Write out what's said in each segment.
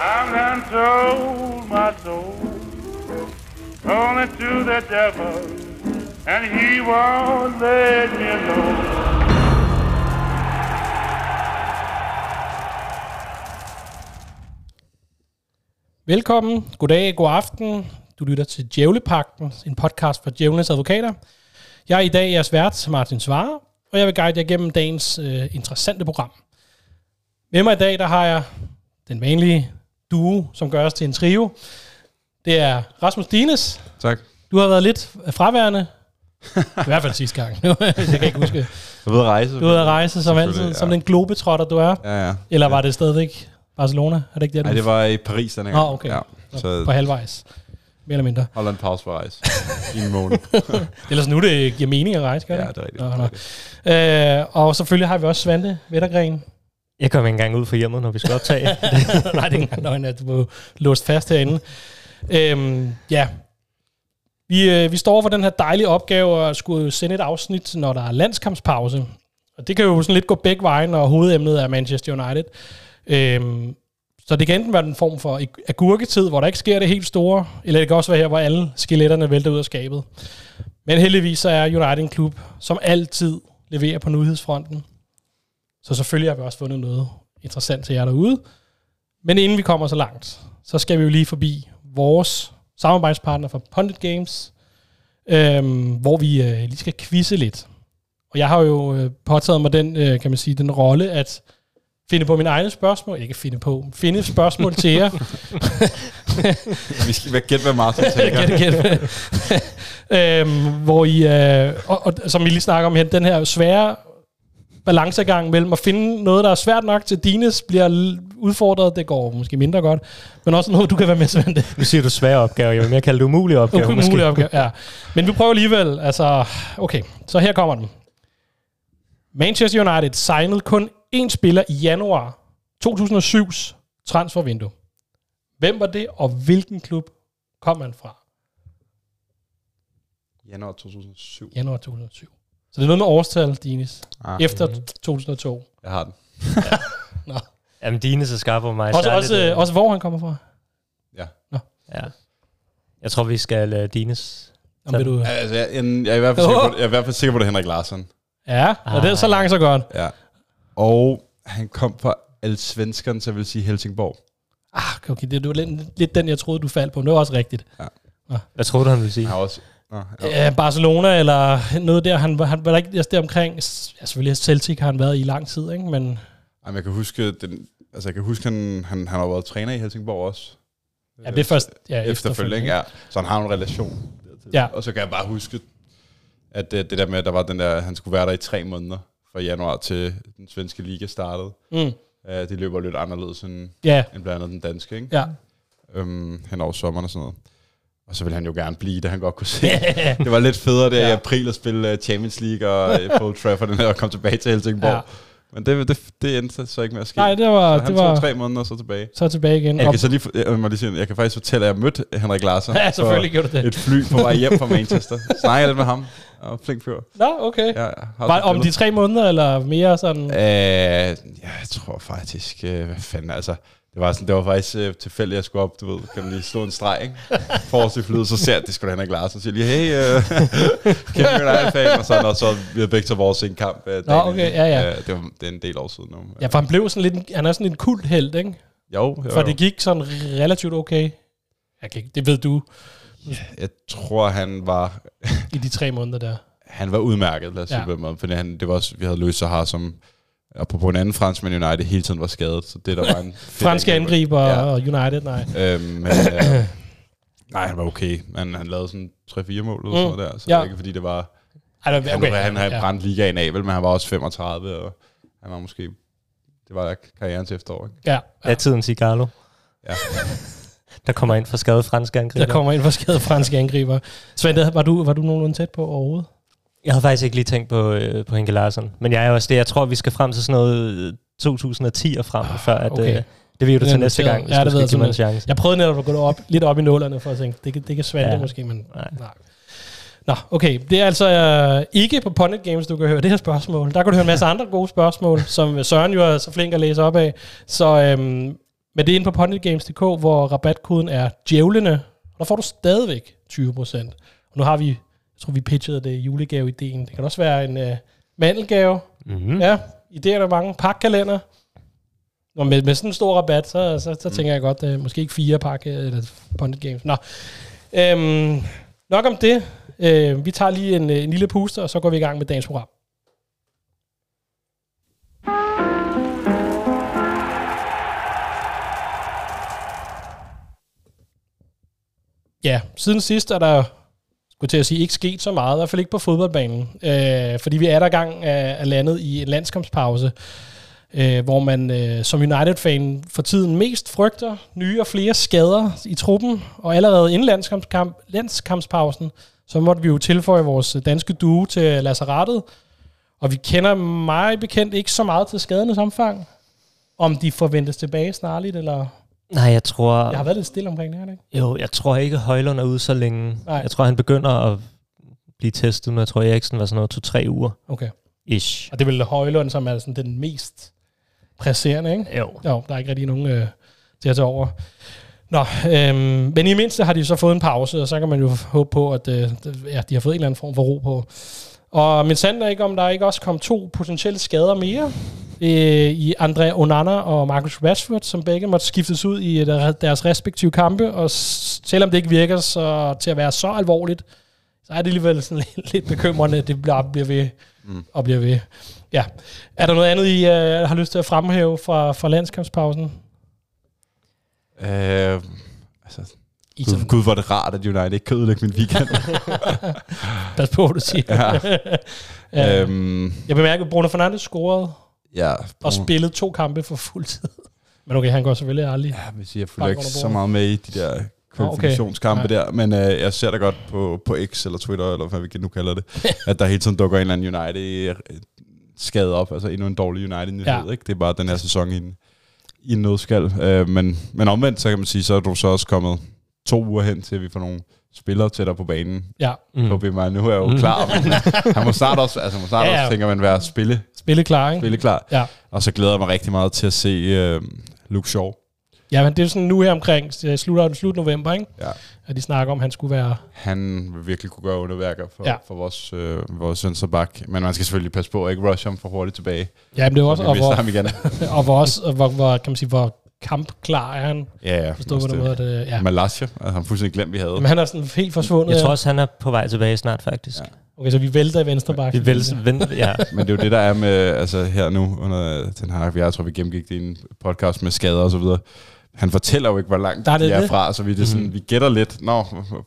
I'm done told my soul, only it to the devil, and he won't let me alone. Velkommen, goddag, god aften. Du lytter til Djævlepakten, en podcast for djævlenes advokater. Jeg er i dag jeres vært, Martin Svare, og jeg vil guide jer gennem dagens øh, interessante program. Med mig i dag, der har jeg den vanlige duo, som gør os til en trio. Det er Rasmus Dines. Tak. Du har været lidt fraværende. I hvert fald sidste gang. jeg kan ikke huske. Du ude at rejse. Du ude at rejse, som altid, ja. som den globetrotter, du er. Ja, ja. Eller var det stadigvæk Barcelona? Er det ikke det, Nej, det var i Paris denne gang. Ah, okay. Ja, så på halvvejs? Mere eller mindre. holder en pause for at rejse. I en måned. Ellers nu det giver mening at rejse, gør ja, det? det er rigtigt. Nå, det nå. Øh, og selvfølgelig har vi også Svante Vettergren. Jeg kom ikke engang ud for hjemmet, når vi skal optage. Nej, det er ikke engang løgn, at du var låst fast herinde. Øhm, ja, vi, øh, vi står for den her dejlige opgave at skulle sende et afsnit, når der er landskampspause. Og det kan jo sådan lidt gå begge veje, når hovedemnet er Manchester United. Øhm, så det kan enten være en form for agurketid, hvor der ikke sker det helt store, eller det kan også være her, hvor alle skeletterne vælter ud af skabet. Men heldigvis så er United en klub, som altid leverer på nyhedsfronten. Så selvfølgelig har vi også fundet noget interessant til jer derude. Men inden vi kommer så langt, så skal vi jo lige forbi vores samarbejdspartner for Pundit Games, øhm, hvor vi øh, lige skal quizze lidt. Og jeg har jo øh, påtaget mig den, øh, kan man sige, den rolle at finde på mine egne spørgsmål, ikke finde på, finde spørgsmål til jer. Vi skal hvad- gætte, hvad Martin tænker. Gæt, gæt. øhm, hvor I, øh, og, og, som vi lige snakker om her, den her svære balancegang mellem at finde noget, der er svært nok til Dines, bliver udfordret, det går måske mindre godt, men også noget, du kan være med, Svante. nu siger du svære opgaver. Jeg vil mere kalde det umulige opgaver. Okay, måske. mulig opgave, ja. Men vi prøver alligevel, altså, okay, så her kommer den. Manchester United signede kun én spiller i januar 2007's transfervindue. Hvem var det, og hvilken klub kom han fra? Januar 2007. Januar 2007. Så det er noget med årstal, Dinis. Ah, Efter 2002. jeg har den. Jamen, dine så skarpe på mig. Også, så er også, det, øh, også hvor han kommer fra. Ja. Ja. Jeg tror, vi skal uh, Dines. Om vil du, Altså, jeg, jeg, jeg, er i hvert fald sikker på, jeg er i hvert fald sikker på, det er Henrik Larsson. ja, og det er så langt så godt. Ja. Og han kom fra Allsvenskan, så jeg vil sige Helsingborg. Ah, okay, det var lidt, lidt den, jeg troede, du faldt på. Det var også rigtigt. Hvad tror du, han vil sige? Han har også... Nå, ja. Ja. Barcelona eller noget der, han, han var der ikke der omkring. Ja, selvfølgelig Celtic har han været i lang tid, ikke? Men Jamen, jeg kan huske, den, altså, jeg kan huske han, han, han har været træner i Helsingborg også. ja, det er først ja, efterfølgende? Ja. Så han har en relation. Ja. Og så kan jeg bare huske, at det, det der med, at der var den der, han skulle være der i tre måneder fra januar til den svenske liga startede. Mm. Uh, det løber lidt anderledes end, Ja, end blandt andet den danske, ikke? ja. Øhm, hen over sommeren og sådan noget. Og så ville han jo gerne blive, det han godt kunne se. det var lidt federe der Ja. i april at spille uh, Champions League og uh, Paul Trafford og komme tilbage til Helsingborg. Ja. Men det, det, det endte så ikke med at ske. Nej, det var, så han det var tog tre måneder og så tilbage. så tilbage igen. Jeg kan, så lige, jeg, må lige sige, jeg kan faktisk fortælle, at jeg mødte Henrik Larsson ja, selvfølgelig gjorde du det. et fly på vej hjem fra Manchester. Snakkede lidt med ham. Og flink fyr. Nå, okay. Ja, jeg Var, om de tre måneder, eller mere sådan? Øh, jeg tror faktisk, øh, hvad fanden, altså, det var, sådan, det var faktisk øh, tilfældigt, at jeg skulle op, du ved, kan man lige slå en streg, ikke? Forrest i flyet, så ser jeg, det skulle da Henrik Larsen, så siger lige, hey, øh, kæmpe United-fan, og så, og så vi havde begge til vores en kamp. Øh, Nå, okay, ja, ja. Øh, det, var, det er en del år siden nu. Ja, for han blev sådan lidt, en- han er sådan en kult held, ikke? Jo, jo, For jo. det gik sådan relativt okay. Jeg kan ikke, det ved du Jeg tror, han var, i de tre måneder der. han var udmærket, lad os sige Ja. måde, fordi han, det var også, vi havde løst Sahar, som apropos en anden fransk, men United hele tiden var skadet, så det der var en... Franske angriber Ja. og United, nej. Øhm, men, øh, nej, han var okay, men han lavede sådan 3-4 mål eller Mm. sådan noget der, så Ja. ja. ikke fordi det var... Ej, det var- Han, okay, okay, han havde ja. brændt ligaen af, vel, men han var også 35, og han var måske... Det var karrierens efterår, ikke? Ja, Ja, tiden Cigarlo. Ja. Der kommer ind for skade franske angriber. der kommer ind for skade franske angriber. Svend, var du, var du nogenlunde tæt på overhovedet? Jeg havde faktisk ikke lige tænkt på, øh, på Henke Larsson. Men jeg er også det. Jeg tror, vi skal frem til sådan noget øh, 2010 og frem, før at... okay. Øh, det vil du til næste gang, hvis Ja, det du skal give mig en chance. Jeg prøvede netop at gå op, lidt op i nålerne for at tænke, det kan, det kan Svante Ja. måske, men Nej. nej. Nå, okay. Det er altså øh, ikke på Pundit Games, du kan høre det her spørgsmål. Der kan du høre en masse andre gode spørgsmål, som Søren jo er så flink at læse op af. Så øhm, Men det er inde på punditgames.dk, hvor rabatkoden er djævlene. Og der får du stadigvæk 20%. Og nu har vi, jeg tror vi pitchede det julegave-ideen. Det kan også være en uh, mandelgave. Mm-hmm. Ja, idéer er der mange. Pakkalender. Og med, med sådan en stor rabat, så, så, så tænker jeg godt, uh, måske ikke fire pakke eller Pundit Games. Nå. Øhm, nok om det. Øh, vi tager lige en, øh, en lille puster, og så går vi i gang med dagens program. Ja, siden sidst er der, skulle til at sige, ikke sket så meget, i hvert fald ikke på fodboldbanen. Øh, fordi vi er der gang af, af landet i en landskampspause, øh, hvor man øh, som United-fan for tiden mest frygter nye og flere skader i truppen, og allerede inden landskampskamp, landskampspausen, så måtte vi jo tilføje vores danske duo til lazarettet, og vi kender mig bekendt ikke så meget til skadernes omfang. Om de forventes tilbage snarligt, eller... Nej, jeg tror... Jeg har været lidt stille omkring det her, ikke? Jo, jeg tror ikke, Højlund er ude så længe. Nej. Jeg tror, han begynder at blive testet nu. Jeg tror, Eriksen var sådan noget to-tre uger. Okay. Ish. Og det er vel Højlund, som er sådan den mest presserende, ikke? Jo. Jo, der er ikke rigtig nogen øh, til at tage over. Nå, øhm, men i mindste har de så fået en pause, og så kan man jo håbe på, at øh, ja, de har fået en eller anden form for ro på. Og min sand er ikke, om der ikke også kom to potentielle skader mere øh, i André Onana og Marcus Rashford, som begge måtte skiftes ud i der- deres respektive kampe, og selvom det ikke virker så, til at være så alvorligt, så er det alligevel sådan lidt, lidt bekymrende, at det bliver, bliver ved mm. og bliver ved. Ja. Er der noget andet, I uh, har lyst til at fremhæve fra, fra landskampspausen? Øh, altså, I gud, gud, hvor er det rart, at United ikke kan ødelægge min weekend. Pas på, hvad du siger. Ja. ja. øhm, Jeg bemærker, at Bruno Fernandes scorede ja, og spillede to kampe for fuld tid. Men okay, han går selvfølgelig aldrig. Ja, hvis jeg følger ikke så meget med i de der kvalifikationskampe okay. der, men øh, jeg ser da godt på, på X eller Twitter, eller hvad vi nu kalder det, at der hele tiden dukker en eller anden United øh, skade op, altså endnu en dårlig United-nyhed, ja. ikke? Det er bare den her sæson i en, i en nødskal. Øh, men, men omvendt, så kan man sige, så er du så også kommet to uger hen til, at vi får nogle spillere tættere på banen. Ja, Mm. HB mig, nu er jeg jo klar, men han må snart også, altså, må snart Ja, ja, også, tænker man, være spille, spille klar, ikke? spille klar. Ja. Og så glæder jeg mig rigtig meget til at se øh, Luke Shaw. Ja, men det er sådan nu her omkring øh, slut, slut november, ikke? Ja. At de snakker om, at han skulle være... Han vil virkelig kunne gøre underværker for, Ja. for vores, øh, vores venstreback. Men man skal selvfølgelig passe på at ikke rush ham for hurtigt tilbage. Ja, men det er også... Og hvor, ham igen. og hvor, også, og hvor, hvor, kan man sige, hvor kampklar er han? ja, ja. Forstå på den måde, at... øh, Ja. Malaysia, altså han fuldstændig glemt, vi havde. Men han er sådan helt forsvundet. Jeg tror også, han er på vej tilbage snart, faktisk. Ja. Okay, så vi vælter i venstre bakke. Vi vil vente, ja. Men det er jo det, der er med, altså her nu, under den her, jeg tror, vi gennemgik det i en podcast med skader og så videre. Han fortæller jo ikke, hvor langt Der er de det er det. fra, så vi, det sådan, Mhm. vi gætter lidt. Nå,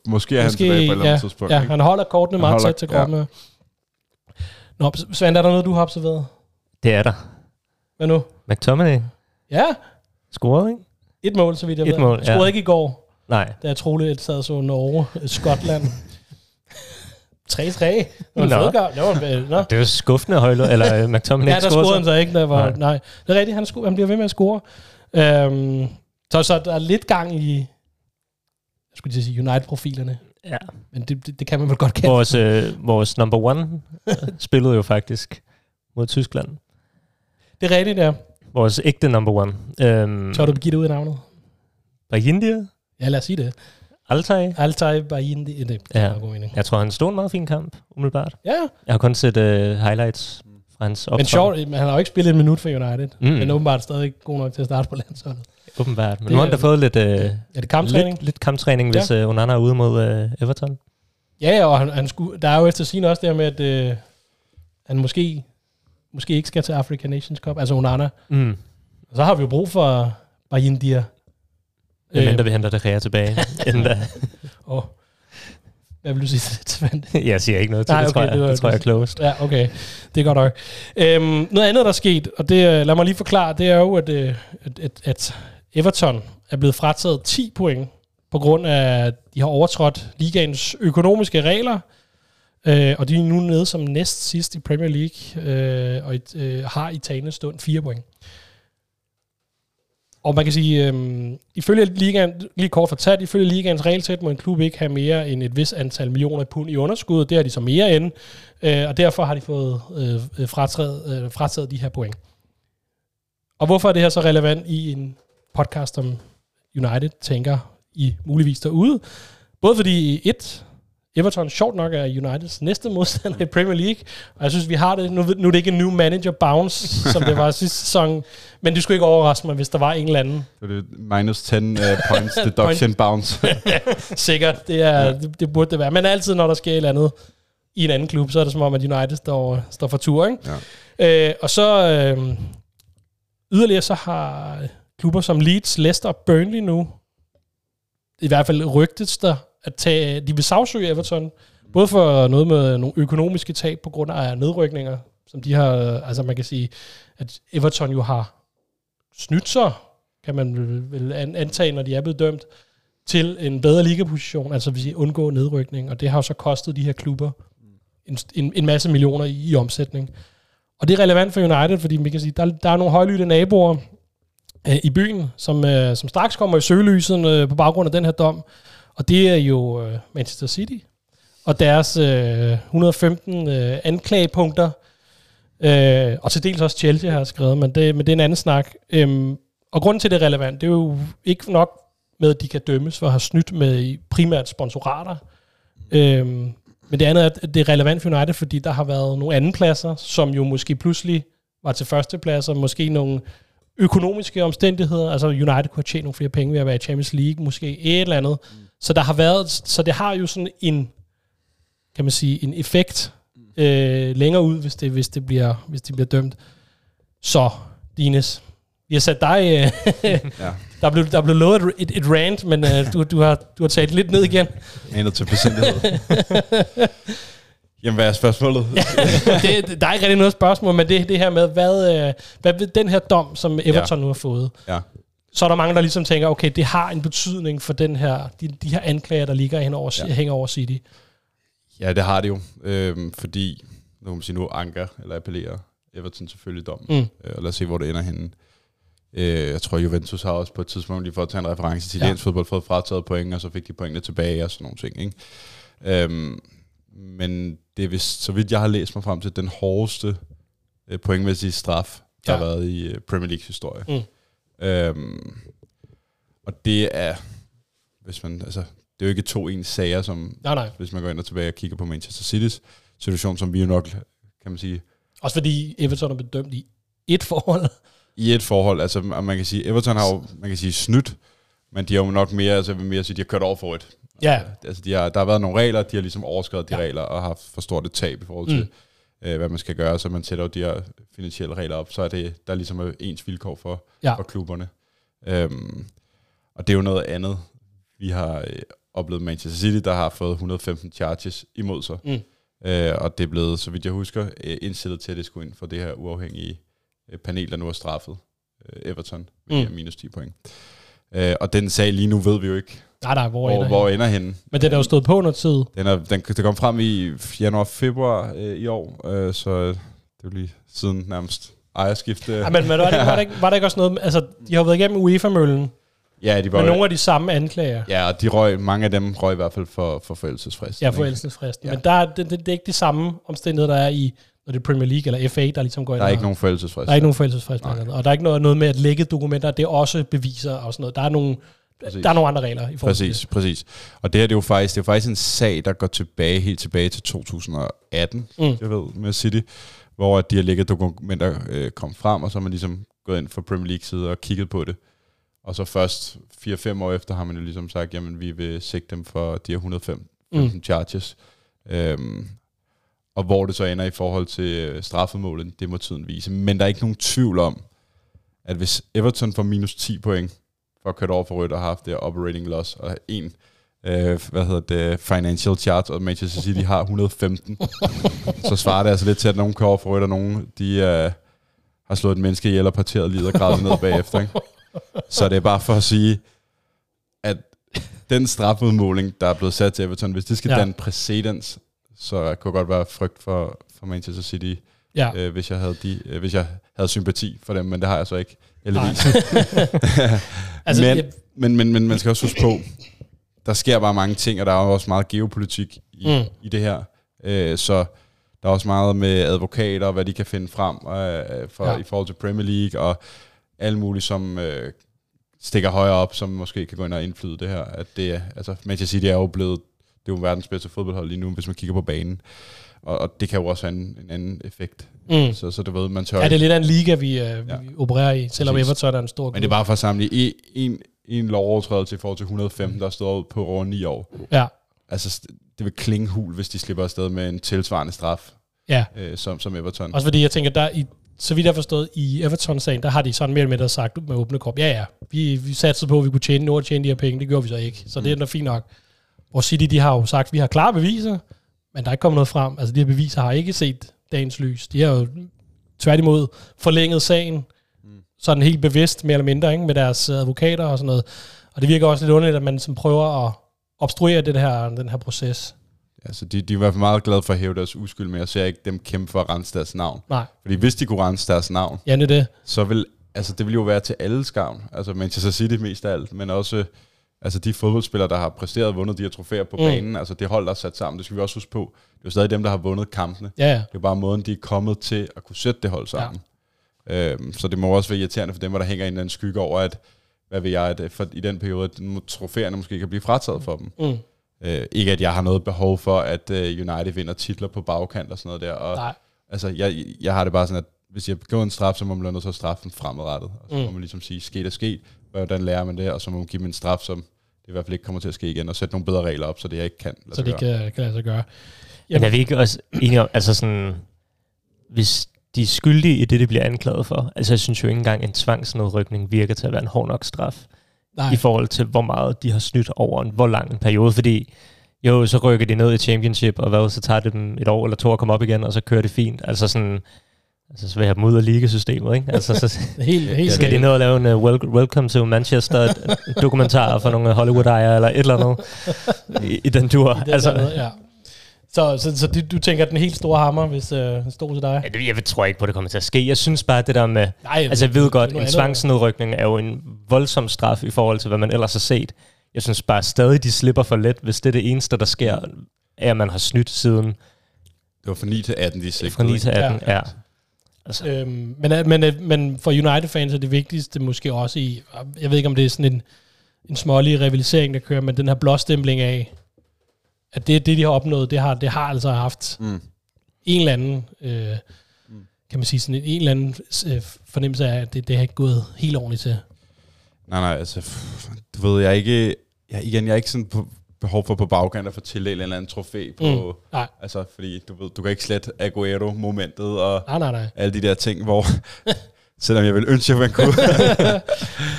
måske er han tilbage på et eller andet ja, tidspunkt. Ja, ikke? han holder kortene Han meget holder- tæt til kroppen. Ja. Nå, Svend, er der noget, du har observeret? Det er der. Hvad nu? McTominay Ja, scorede, ikke? et mål, så vidt jeg Et ved. mål, Scorede ja. ikke i går, Nej. da jeg troede, at sad så Norge, Skotland. 3-3. Det var en Nå. Det var en, nå. Det var skuffende, Højlund, eller uh, McTominay Ja, der scorede han så ikke. Der var, nej. Nej. nej. Det er rigtigt, han, sco- han bliver ved med at score. Øhm, så, så der er lidt gang i, jeg skulle til at sige United-profilerne. Ja. Men det, det, det kan man vel godt kende. Vores, øh, vores number one øh, spillede jo faktisk mod Tyskland. Det er rigtigt, ja. Vores ægte number one. Øhm, Så har du givet ud af navnet. Bayindia? Ja, lad os sige det. Altay? Altay Bayindi. Det Ja. er en god mening. Jeg tror, han stod en meget fin kamp, umiddelbart. Ja, Jeg har kun set øh, highlights fra hans optræden. men sjovt, han har jo ikke spillet en minut for United. Mm. Men er åbenbart stadig god nok til at starte på landsholdet. Åbenbart. Men Det nu har han da fået lidt, øh, Er det kamptræning? lidt, lidt kamptræning, hvis øh, Onana er ude mod øh, Everton. Ja, ja, og han, han skulle, der er jo efter sin også det her med, at øh, han måske, måske ikke skal til African Nations Cup, altså Onana. Mm. Og så har vi jo brug for Bayindia. Øh, Mindre vi henter det her tilbage. inden da. og, hvad vil du sige til det, jeg siger ikke noget til Nej, det, okay, tror jeg. det var- Det, tror jeg er closed. Ja, okay. Det er godt nok. Øhm, noget andet, der er sket, og det, øh, lad mig lige forklare, det er jo, at, øh, at, at, at Everton er blevet frataget 10 point, på grund af, at de har overtrådt ligaens økonomiske regler, øh, og de er nu nede som næst sidst i Premier League, øh, og et, øh, har i talende stund 4 point. Og man kan sige, øhm, ifølge ligaen, lige kort fortalt, ifølge ligaens regelsæt må en klub ikke have mere end et vis antal millioner pund i underskud, det har de så mere end, øh, og derfor har de fået øh, frataget, øh, frataget de her point. Og hvorfor er det her så relevant i en podcast om United tænker I muligvis derude. Både fordi et, Everton sjovt nok er Uniteds næste modstander i Premier League, og jeg synes, vi har det. Nu, nu er det ikke en new manager bounce, som det var sidste sæson, men det skulle ikke overraske mig, hvis der var en eller anden. Så det er minus 10 uh, points deduction bounce. Sikkert, det, er, det, det burde det være. Men altid, når der sker et eller andet i en anden klub, så er det som om, at United står, står for tur. Ikke? Ja. Øh, og så øh, yderligere så har klubber som Leeds, Leicester og Burnley nu, i hvert fald rygtes der, at tage, de vil sagsøge Everton, både for noget med nogle økonomiske tab på grund af nedrykninger, som de har, altså man kan sige, at Everton jo har snydt sig, kan man vel- antage, når de er blevet dømt, til en bedre ligaposition, altså vil sige undgå nedrykning, og det har jo så kostet de her klubber en, en, en masse millioner i, i omsætning. Og det er relevant for United, fordi man kan sige, der, der er nogle højlytte naboer øh, i byen, som, øh, som straks kommer i søgelyset øh, på baggrund af den her dom, og det er jo øh, Manchester City og deres øh, 115 øh, anklagepunkter, øh, og til dels også Chelsea har skrevet, men det, men det er en anden snak. Øhm, og grunden til, det er relevant, det er jo ikke nok med, at de kan dømmes for at have snydt med primært sponsorater, øhm, men det andet er, at det er relevant for United, fordi der har været nogle anden pladser, som jo måske pludselig var til førstepladser, måske nogle økonomiske omstændigheder, altså United kunne have tjent nogle flere penge ved at være i Champions League, måske et eller andet. Mm. Så der har været, så det har jo sådan en, kan man sige, en effekt øh, længere ud, hvis det, hvis det bliver, hvis det bliver dømt. Så, Dines, vi har sat dig, øh, ja. der, blev, der blev lovet et, et, rant, men øh, du, du, har, du har taget lidt ned igen. Manet til besindighed. Jamen, hvad er spørgsmålet? det, det- der er ikke rigtig noget spørgsmål, men det, det her med, hvad, øh, hvad ved den her dom, som Everton ja. nu har fået, Ja. Så er der mange, der ligesom tænker, okay, det har en betydning for den her, de, de her anklager, der ligger hen over, Ja. ja. hænger over City. Ja, det har det jo. Øhm, fordi, nu kan man sige nu, anker, eller appellerer Everton selvfølgelig dommen. Mm. Øh, og lad os se, hvor det ender henne. Øh, jeg tror, Juventus har også på et tidspunkt, lige for at tage en reference til Ja. italiensk fodbold, fået frataget point, og så fik de pointene tilbage og sådan nogle ting. Ikke? Øhm, men det er vist, så vidt jeg har læst mig frem til, den hårdeste øh, pointmæssige straf, der Ja. har været i øh, Premier Leagues historie. Mm. Øhm, og det er, hvis man, altså, det er jo ikke to ens sager, som Nej, nej. hvis man går ind og tilbage og kigger på Manchester City's situation, som vi jo nok, kan man sige, Også fordi Everton er bedømt i et forhold. i et forhold, altså man kan sige, Everton har jo, man kan sige, snydt, men de har jo nok mere, altså mere sige, de har kørt over for et. Ja, Altså de har, der har været nogle regler, de har ligesom overskrevet de Ja. regler, og har haft for stort et tab i forhold til, mm. Øh, hvad man skal gøre, så man sætter jo de her finansielle regler op, så er det, der er ligesom er ens vilkår for, Ja. for klubberne. Øhm, og det er jo noget andet. Vi har øh, oplevet Manchester City, der har fået 115 charges imod sig. Mm. Øh, og det er blevet, så vidt jeg husker, øh, indstillet til, at det skulle ind for det her uafhængige øh, panel, der nu har straffet øh, Everton med Mm. minus 10 point. Øh, og den sag lige nu ved vi jo ikke, nej, nej, hvor, hvor, ender hvor han? ender henne. Men den er jo stået på noget tid. Den, er, den, det kom frem i januar-februar øh, i år, øh, så det er jo lige siden nærmest ejerskifte. Ja, men, men var, det, var, der ikke, var der ikke også noget, altså de har været igennem UEFA-møllen, ja, de var med jo- nogle af de samme anklager. Ja, og de røg, mange af dem røg i hvert fald for, for forældelsesfrist. Ja, forældelsesfristen. Ja. Men der, er- det, det, det, er ikke de samme omstændigheder, der er i, når det er Premier League eller FA, der ligesom går ind Der er ikke nogen forældelsesfrist. Der er ikke nogen forældelsesfrist, og der er ikke noget, noget med at lægge dokumenter, det er også beviser og sådan noget. Der er nogle, Præcis. der er nogle andre regler i forhold Præcis, til præcis. Og det her det er jo faktisk, det er jo faktisk en sag, der går tilbage, helt tilbage til 2018, Mm. jeg ved, med City, hvor at de her lækket dokumenter øh, kom frem, og så har man ligesom gået ind fra Premier League side og kigget på det. Og så først 4-5 år efter har man jo ligesom sagt, jamen vi vil sigte dem for de her 105 Mm. mm. charges. Øhm, og hvor det så ender i forhold til øh, straffemålen, det må tiden vise. Men der er ikke nogen tvivl om, at hvis Everton får minus 10 point for at køre over for rødt og har haft det operating loss, og en øh, hvad hedder det, financial charge, og Manchester City har 115, så svarer det altså lidt til, at nogen kører over for rødt, og nogen de, øh, har slået et menneske ihjel og parteret livet og gravet ned bagefter. Ikke? Så det er bare for at sige, at den strafudmåling, der er blevet sat til Everton, hvis det skal Ja. danne præcedens, så kunne godt være frygt for, for Manchester City, ja. øh, hvis, jeg havde de, øh, hvis jeg havde sympati for dem, men det har jeg så ikke, heldigvis. Altså, men, jeg, men, men, men man skal også huske på, der sker bare mange ting, og der er også meget geopolitik i, Mm. i det her. Øh, så der er også meget med advokater, og hvad de kan finde frem øh, for, Ja. i forhold til Premier League, og alt muligt, som, øh, stikker højere op, som måske kan gå ind og indflyde det her. At det, altså, Manchester City er jo blevet, det er jo verdens bedste fodboldhold lige nu, hvis man kigger på banen. Og, og det kan jo også have en, en anden effekt. Mm. Så, så du ved, man tør Ja, det er lidt af en liga, vi, øh, Ja. vi opererer i, selvom Præcis. Everton er en stor Men det er bare for at samle en, en, lovovertrædelse i forhold til 115, der står ud på over 9 år. Ja, Altså, det vil klinge hul, hvis de slipper afsted med en tilsvarende straf, ja. øh, som, som Everton. Også fordi jeg tænker, der i, så vidt jeg har forstået, i Everton-sagen, der har de sådan mere eller mindre sagt med åbne krop, ja ja, vi, vi satte på, at vi kunne tjene, nu tjene de her penge, det gjorde vi så ikke. Så mm. det er da fint nok. Hvor City, de har jo sagt, vi har klare beviser, men der er ikke kommet noget frem. Altså de her beviser har ikke set dagens lys. De har jo tværtimod forlænget sagen, sådan helt bevidst, mere eller mindre, ikke, med deres øh, advokater og sådan noget. Og det virker også lidt underligt, at man som prøver at obstruere det her, den her proces. Altså, de, de er i hvert fald meget glade for at hæve deres uskyld, men jeg ser ikke dem kæmpe for at rense deres navn. Nej, Fordi hvis de kunne rense deres navn, ja, det er det. så vil, altså det vil jo være til alles gavn. Altså Manchester City mest af alt, men også altså de fodboldspillere, der har præsteret og vundet de her trofæer på Mm. mm. banen, altså det hold, der er sat sammen, det skal vi også huske på. Det er jo stadig dem, der har vundet kampene. Ja, ja. Det er bare måden, de er kommet til at kunne sætte det hold sammen. Ja. Øhm, så det må også være irriterende for dem, hvor der hænger en eller anden skygge over, at hvad ved jeg, at øh, for, i den periode, at trofæerne måske kan blive frataget for dem. Mm. Øh, ikke at jeg har noget behov for, at øh, United vinder titler på bagkant og sådan noget der. Og, Nej. Altså, jeg, jeg har det bare sådan, at hvis jeg begår en straf, så må man blive nødt til at straffe den fremadrettet. Og så Mm. mm. må man ligesom sige, sket er sket, hvordan lærer man det, og så må man give dem en straf, som det i hvert fald ikke kommer til at ske igen, og sætte nogle bedre regler op, så det jeg ikke kan lade Så det gøre. kan, kan lade sig gøre. Men er vi ikke også enige om, altså sådan, hvis de er skyldige i det, de bliver anklaget for, altså jeg synes jo ikke engang, en tvangsnedrykning virker til at være en hård nok straf, Nej. i forhold til, hvor meget de har snydt over en hvor lang en periode, fordi jo, så rykker de ned i championship, og hvad, så tager det dem et år eller to at komme op igen, og så kører det fint. Altså sådan, altså så vil jeg have dem ud af ligasystemet, ikke? Altså så Helt, helt skal de ned og lave en uh, wel- Welcome to Manchester dokumentar for nogle Hollywood-ejere, eller et eller andet i, i den tur. Det er altså, noget, ja. Så, så, så det, du tænker, den helt store hammer, hvis øh, den stod til dig? Ja, det- Jeg tror ikke på, at det kommer til at ske. Jeg synes bare, at det der med... Nej, Altså, jeg ved godt, en andet. tvangsnedrykning er jo en voldsom straf i forhold til, hvad man ellers har set. Jeg synes bare stadig, de slipper for let, hvis det er det eneste, der sker, er, at man har snydt siden Det var fra 9 til 18, de sigtede. fra 9 ikke? til 18. Ja. Ja. Altså, Øhm, men, øh, men, øh, men for United-fans er det vigtigste måske også i, jeg ved ikke om det er sådan en, en smålig rivalisering, der kører, men den her blåstempling af, at det, det de har opnået, det har, det har altså haft Mm. en eller anden, øh, kan man sige, sådan en, en eller anden øh, fornemmelse af, at det, det har ikke gået helt ordentligt til. Nej, nej, altså, du ved, jeg er ikke, jeg, igen, jeg er ikke sådan på behov for på bagkant at få tildelt en eller anden trofæ på, Mm. Nej. altså, fordi du ved, du kan ikke slet Aguero-momentet og Nej, nej, nej. alle de der ting, hvor, selvom jeg vil ønske, at man kunne,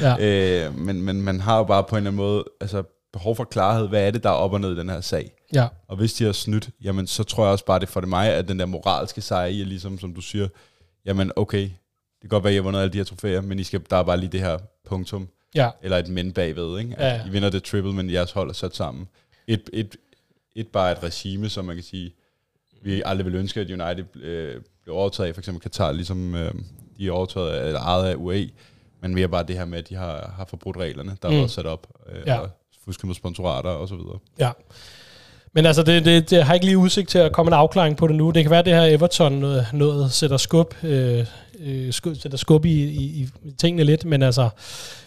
Ja. øh, men, men man har jo bare på en eller anden måde, altså, behov for klarhed, hvad er det, der er op og ned i den her sag? Ja. Og hvis de har snydt, jamen så tror jeg også bare, det for det mig, at den der moralske sejr i, ligesom som du siger, jamen okay, det kan godt være, at I har vundet alle de her trofæer, men I skal, der er bare lige det her punktum, Ja. eller et men bagved, ikke? Ja, At ja. I vinder det triple, men jeres hold er sat sammen. Et, et, et bare et regime, som man kan sige, vi aldrig vil ønske, at United øh, blev overtaget af, for eksempel Katar, ligesom øh, de er overtaget af, eller ejet af UAE, men mere bare det her med, at de har, har forbrudt reglerne, der Mm. er sat op, øh, Ja. ja. og fusket med sponsorater og så videre. Ja. Men altså, det, det, det har ikke lige udsigt til at komme en afklaring på det nu. Det kan være, at det her Everton noget, noget sætter skub, øh, øh, skub, sætter skub i, i, i tingene lidt, men altså,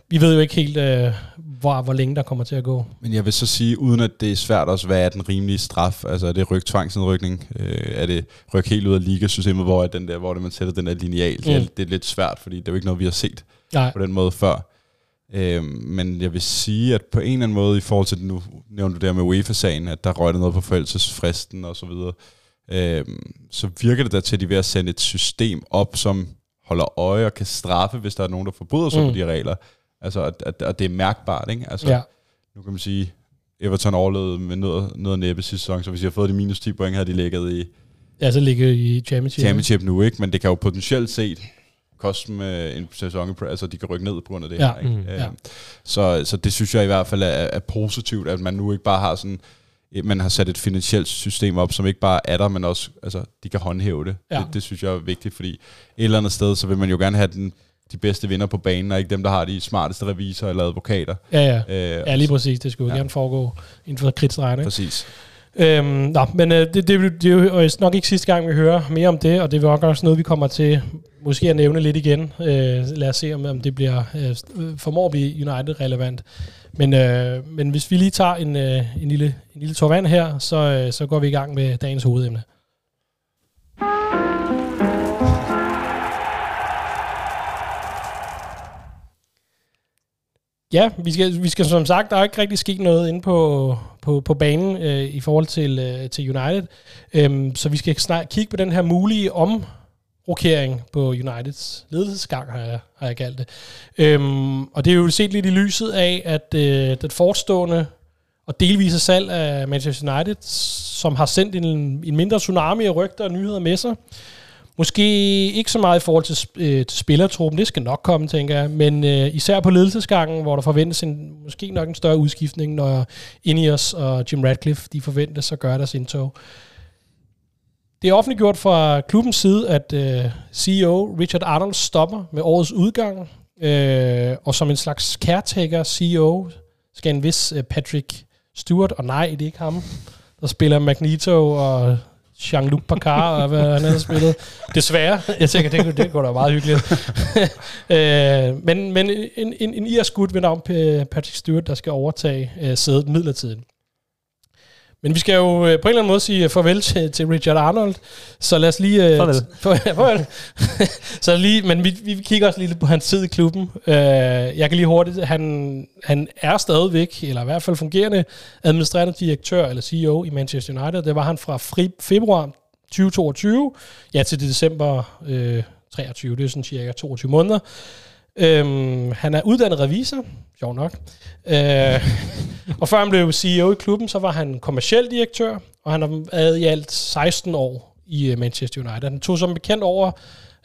vi ved jo ikke helt, øh, hvor, hvor længe der kommer til at gå. Men jeg vil så sige, uden at det er svært også, hvad er den rimelige straf? Altså er det ryk tvangsnedrykning? Øh, er det ryk helt ud af ligasystemet, hvor er den der, hvor det, man sætter den der lineal? Mm. Det, er, Mm. det er lidt svært, fordi det er jo ikke noget, vi har set Nej. på den måde før. Øh, men jeg vil sige, at på en eller anden måde, i forhold til, nu nævnte du der med UEFA-sagen, at der røg noget på forældelsesfristen og så videre, øh, så virker det da til, at de er ved at sende et system op, som holder øje og kan straffe, hvis der er nogen, der forbryder sig mm. på de regler. Altså, at, at, at det er mærkbart, ikke? Altså, Ja. nu kan man sige, Everton overlevede med noget, noget næppe sidste sæson, så hvis de har fået de minus 10 point, havde de ligget i Ja, så ligger i Championship. championship nu, ikke? Men det kan jo potentielt set koste dem øh, en sæson, altså de kan rykke ned på grund af det Ja, her, ikke? mm, Øh, ja. Så, så det synes jeg i hvert fald er, er positivt, at man nu ikke bare har sådan, eh, man har sat et finansielt system op, som ikke bare er der, men også, altså, de kan håndhæve det. Ja. det. Det synes jeg er vigtigt, fordi et eller andet sted, så vil man jo gerne have den, de bedste vinder på banen, og ikke dem, der har de smarteste revisorer eller advokater. Ja, ja. Øh, Ja, lige præcis. Det skulle jo Ja. gerne foregå inden for kridtstregen, ikke? Præcis. Øhm, nå, men øh, det, det, det er jo nok ikke sidste gang, vi hører mere om det, og det vil også noget, vi kommer til måske at nævne lidt igen. Øh, lad os se, om, om det bliver øh, formår at blive United-relevant. Men, øh, men hvis vi lige tager en, øh, en, lille, en lille tår vand her, så, øh, så går vi i gang med dagens hovedemne. Ja, vi skal, vi skal som sagt, der er ikke rigtig sket noget inde på, på, på banen øh, i forhold til, øh, til United. Øhm, så vi skal snart kigge på den her mulige omrokering på Uniteds ledelsesgang, har jeg, har jeg kaldt det. Øhm, og det er jo set lidt i lyset af, at øh, den forestående og delvise salg af Manchester United, som har sendt en, en mindre tsunami af rygter og nyheder med sig, Måske ikke så meget i forhold til, øh, til spillertruppen, det skal nok komme, tænker jeg, men øh, især på ledelsesgangen, hvor der forventes en, måske nok en større udskiftning, når Ineos og Jim Radcliffe, de forventes at gøre deres indtog. Det er offentliggjort fra klubbens side, at øh, CEO Richard Arnold stopper med årets udgang, øh, og som en slags caretaker CEO skal en vis øh, Patrick Stewart, og nej, det er ikke ham, der spiller Magneto og Jean-Luc Picard, og hvad han havde spillet. Desværre. Jeg tænker, det, det går da meget hyggeligt. øh, men men en, en, en irsk gut ved navn Patrick Stewart, der skal overtage øh, sædet midlertidigt. Men vi skal jo øh, på en eller anden måde sige farvel til, til Richard Arnold, så lad os lige... Øh, farvel. Så lige, men vi, vi kigger også lige på hans tid i klubben. Jeg kan lige hurtigt... Han, han er stadigvæk, eller i hvert fald fungerende, administrerende direktør eller CEO i Manchester United. Det var han fra februar 2022 ja, til december øh, 23. Det er sådan cirka 22 måneder. Øhm, han er uddannet revisor, sjov nok. Øh, og før han blev CEO i klubben, så var han kommersiel direktør, og han har været i alt 16 år i øh, Manchester United. Han tog som bekendt over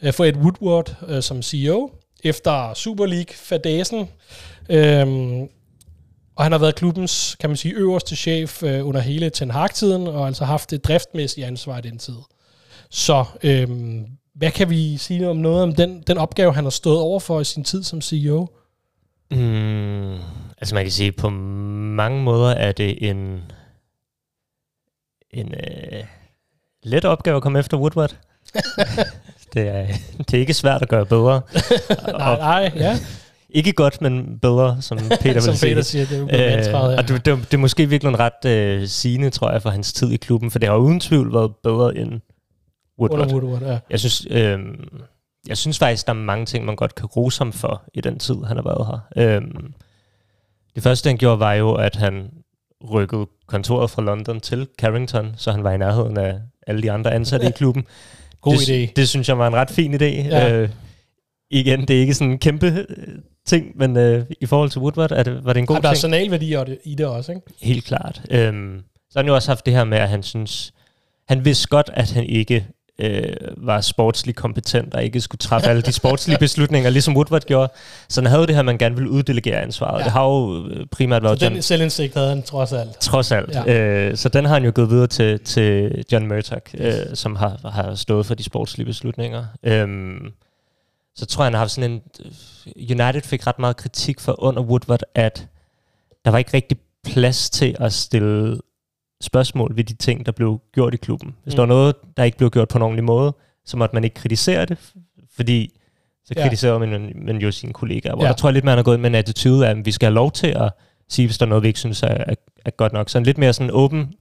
øh, for Ed Woodward øh, som CEO, efter Super League-fadasen. Øhm, og han har været klubbens, kan man sige, øverste chef øh, under hele Ten Hag-tiden, og altså haft det driftmæssige ansvar i den tid. Så øhm, hvad kan vi sige om noget om den, den opgave, han har stået over for i sin tid som CEO? Mm, altså man kan sige, på mange måder er det en, en øh, let opgave at komme efter Woodward. det, er, det er ikke svært at gøre bedre. nej, nej, ja. Ikke godt, men bedre, som Peter vil som sige. Peter siger, det er jo øh, Og det, det, det er måske virkelig en ret øh, sigende, tror jeg, for hans tid i klubben, for det har uden tvivl været bedre end Woodward. Woodward ja. Jeg synes, øh, jeg synes faktisk, der er mange ting, man godt kan rose ham for i den tid, han har været her. Øh, det første, han gjorde, var jo, at han rykkede kontoret fra London til Carrington, så han var i nærheden af alle de andre ansatte i klubben. God det, idé. Det synes jeg var en ret fin idé. Ja. Øh, igen, det er ikke sådan en kæmpe øh, ting, men øh, i forhold til Woodward, er det, var det en god ting. Der er signalværdi i det også, ikke? Helt klart. Øhm, så har han jo også haft det her med, at han synes, han vidste godt, at han ikke øh, var sportslig kompetent og ikke skulle træffe alle de sportslige beslutninger, ligesom Woodward gjorde. Så han havde det her, man gerne ville uddelegere ansvaret. Ja. Det har jo øh, primært været... Så den selvindsigt havde han trods alt. Trods alt. Ja. Øh, så den har han jo gået videre til, til John Murdoch, yes. øh, som har, har stået for de sportslige beslutninger. Øhm, så tror jeg, han har haft sådan en... United fik ret meget kritik for under Woodward, at der var ikke rigtig plads til at stille spørgsmål ved de ting, der blev gjort i klubben. Hvis mm. der var noget, der ikke blev gjort på en ordentlig måde, så måtte man ikke kritisere det, fordi så ja. kritiserer man, man jo sine kollegaer. Hvor ja. der tror jeg lidt, man har gået med en attitude af, at vi skal have lov til at sige, hvis der er noget, vi ikke synes er, er, er godt nok. Så en lidt mere sådan åben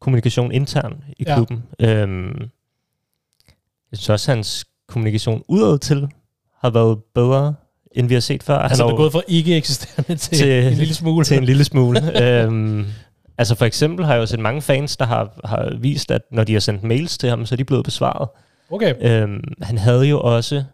kommunikation intern i ja. klubben. Øhm, jeg synes også, at hans kommunikation udad til har været bedre, end vi har set før. Altså, han er gået fra ikke eksisterende til, til en lille smule. Til en lille smule. øhm, Altså for eksempel har jeg jo set mange fans, der har, har vist, at når de har sendt mails til ham, så er de blevet besvaret. Okay. Øhm, han havde jo også...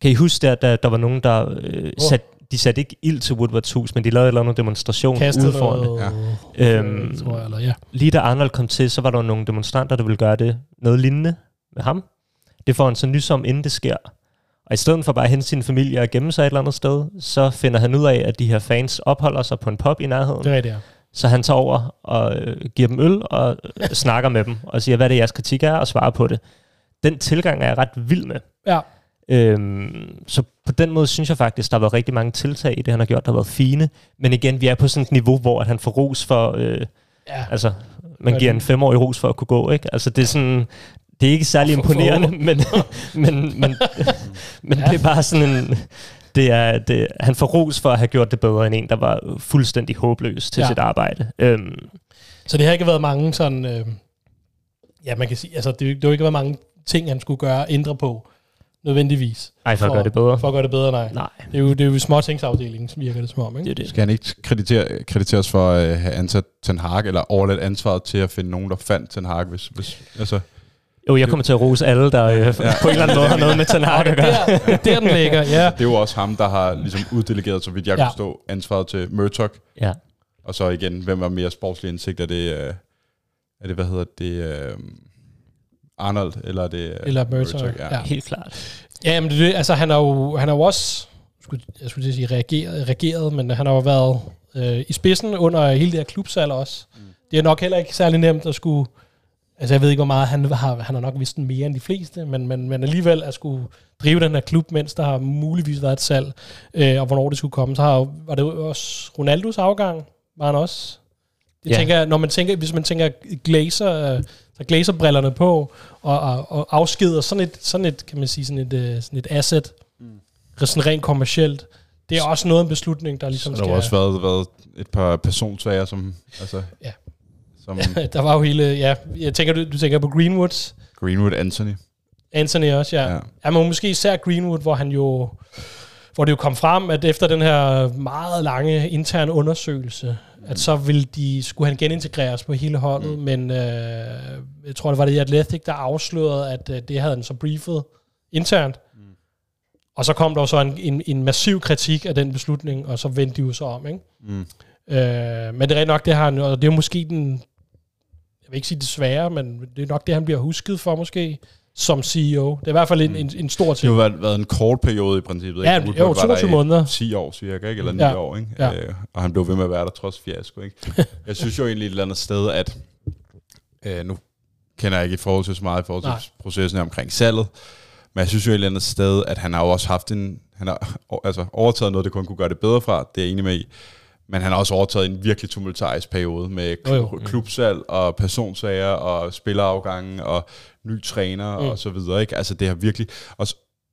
Kan I huske, der, der, der var nogen, der øh, oh. sat, de satte ikke ild til Woodwards hus, men de lavede en eller anden demonstration Kastet ude foran det. Ja. Øhm, tror jeg, eller, ja. Lige da Arnold kom til, så var der nogle demonstranter, der ville gøre det noget lignende med ham. Det får han så nys om, inden det sker. Og i stedet for bare at hente sin familie og gemme sig et eller andet sted, så finder han ud af, at de her fans opholder sig på en pub i nærheden. Det er det, ja. Så han tager over og øh, giver dem øl og øh, snakker med dem og siger, hvad det er, jeres kritik er, og svarer på det. Den tilgang er jeg ret vild med. Ja. Øhm, så på den måde synes jeg faktisk, der har været rigtig mange tiltag i det, han har gjort, der har været fine. Men igen, vi er på sådan et niveau, hvor at han får ros for... Øh, ja. altså, man giver en femårig ros for at kunne gå, ikke? Altså, det er sådan... Det er ikke særlig imponerende, men, men, men, men Ja. det er bare sådan en... Det er, det, han får ros for at have gjort det bedre end en, der var fuldstændig håbløs til Ja. sit arbejde. Øhm, Så det har ikke været mange sådan... Øh, ja, man kan sige... Altså, det, det har ikke været mange ting, han skulle gøre, ændre på, nødvendigvis. ej, for, at gøre det bedre. For at gøre det bedre, nej. Nej, Det er jo, det er jo småtingsafdelingen, som virker det som om, ikke? det det. Skal han ikke kreditere, krediteres for at øh, have ansat Ten Hag, eller overladt ansvaret til at finde nogen, der fandt Ten Hag? Hvis, hvis, altså, Jo, jeg kommer til at rose alle, der øh, Ja. på en eller anden måde har noget med Hag at gøre. Der, der den ligger, ja. det er jo også ham, der har ligesom uddelegeret, så vidt jeg Ja. kan forstå, ansvaret til Murtok. Ja. Og så igen, hvem var mere sportslig indsigt? Er det, øh, er det hvad hedder det, øh, Arnold, eller er det øh, Eller Murtaugh, ja. ja. Helt klart. Ja, men det, er altså, han har jo, han har jo også, skulle, jeg skulle sige reageret, reageret, men han har jo været øh, i spidsen under hele det her klubsalg også. Mm. Det er nok heller ikke særlig nemt at skulle, altså jeg ved ikke, hvor meget han har, han har nok vidst mere end de fleste, men, men, men alligevel at skulle drive den her klub, mens der har muligvis været et salg, øh, og hvornår det skulle komme, så har, var det jo også Ronaldos afgang, var han også. Jeg Ja. tænker, når man tænker, hvis man tænker glazer, øh, så glazerbrillerne på, og, og, og afskeder sådan et, sådan et, kan man sige, sådan et, øh, sådan et asset, mm. sådan rent kommercielt, det er også noget af en beslutning, der ligesom Så der har også været, været et par personsager, som, altså, Ja. Som der var jo hele, ja, jeg tænker, du, du tænker på Greenwoods, Greenwood Anthony. Anthony også, ja. Ja. ja. men måske især Greenwood, hvor han jo, hvor det jo kom frem, at efter den her meget lange interne undersøgelse, at så ville de, skulle han genintegreres på hele holdet, mm. men øh, jeg tror, det var det Athletic, der afslørede, at øh, det havde han så briefet internt. Mm. Og så kom der jo så en, en, en massiv kritik af den beslutning, og så vendte de jo så om, ikke? Mm. Øh, men det er nok, det har han, og det er måske den, jeg vil ikke sige det svære, men det er nok det, han bliver husket for måske, som CEO. Det er i hvert fald en, en, en stor Det har ting. været, været en kort periode i princippet. Ja, ikke? jo, Woodward var der 22 i måneder. 10 år cirka, ikke? eller 9 Ja. år. Ikke? Ja. Øh, og han blev ved med at være der trods fiasko. Ikke? Jeg synes jo egentlig et eller andet sted, at øh, nu kender jeg ikke i forhold til så meget i forhold til Nej. processen omkring salget, men jeg synes jo et eller andet sted, at han har jo også haft en, han har altså overtaget noget, det kun kunne gøre det bedre fra, det er jeg enig med i, men han har også overtaget en virkelig tumultarisk periode med Jo, jo. kl- klubsalg og personsager og spillerafgange og ny træner Mm. og så videre. Ikke? Altså det har virkelig... Og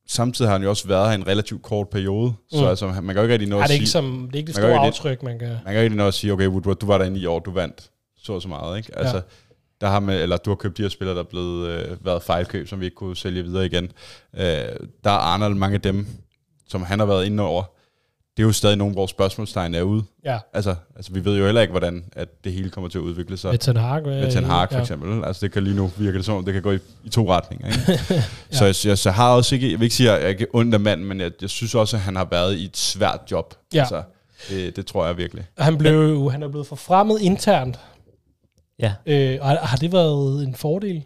samtidig har han jo også været her en relativt kort periode, mm. så altså, man kan jo ikke rigtig nå at det er ikke, sige... som, det er ikke det Man jo store ikke- aftryk, man kan... Man kan jo ikke nå at sige, okay, Woodward, du var der i ni år, du vandt så og så meget, ikke? Altså, Ja. der har man, eller du har købt de her spillere, der er blevet øh, været fejlkøb, som vi ikke kunne sælge videre igen. Øh, der er Arnold, mange af dem, som han har været inde over, det er jo stadig nogle, hvor spørgsmålstegn er ude. Ja, Altså, altså, vi ved jo heller ikke, hvordan at det hele kommer til at udvikle sig. med Ten Hag. Med Ten Hag for ja. eksempel. Altså det kan lige nu virke det som, om det kan gå i, i to retninger. Ikke? Så jeg, jeg, så har også ikke, jeg vil ikke sige, at jeg er ikke ondt af manden, men jeg, jeg synes også, at han har været i et svært job. Ja. Altså, det, det tror jeg virkelig. Han, blev, han er blevet forfremmet internt, Ja, øh, og har- det været en fordel?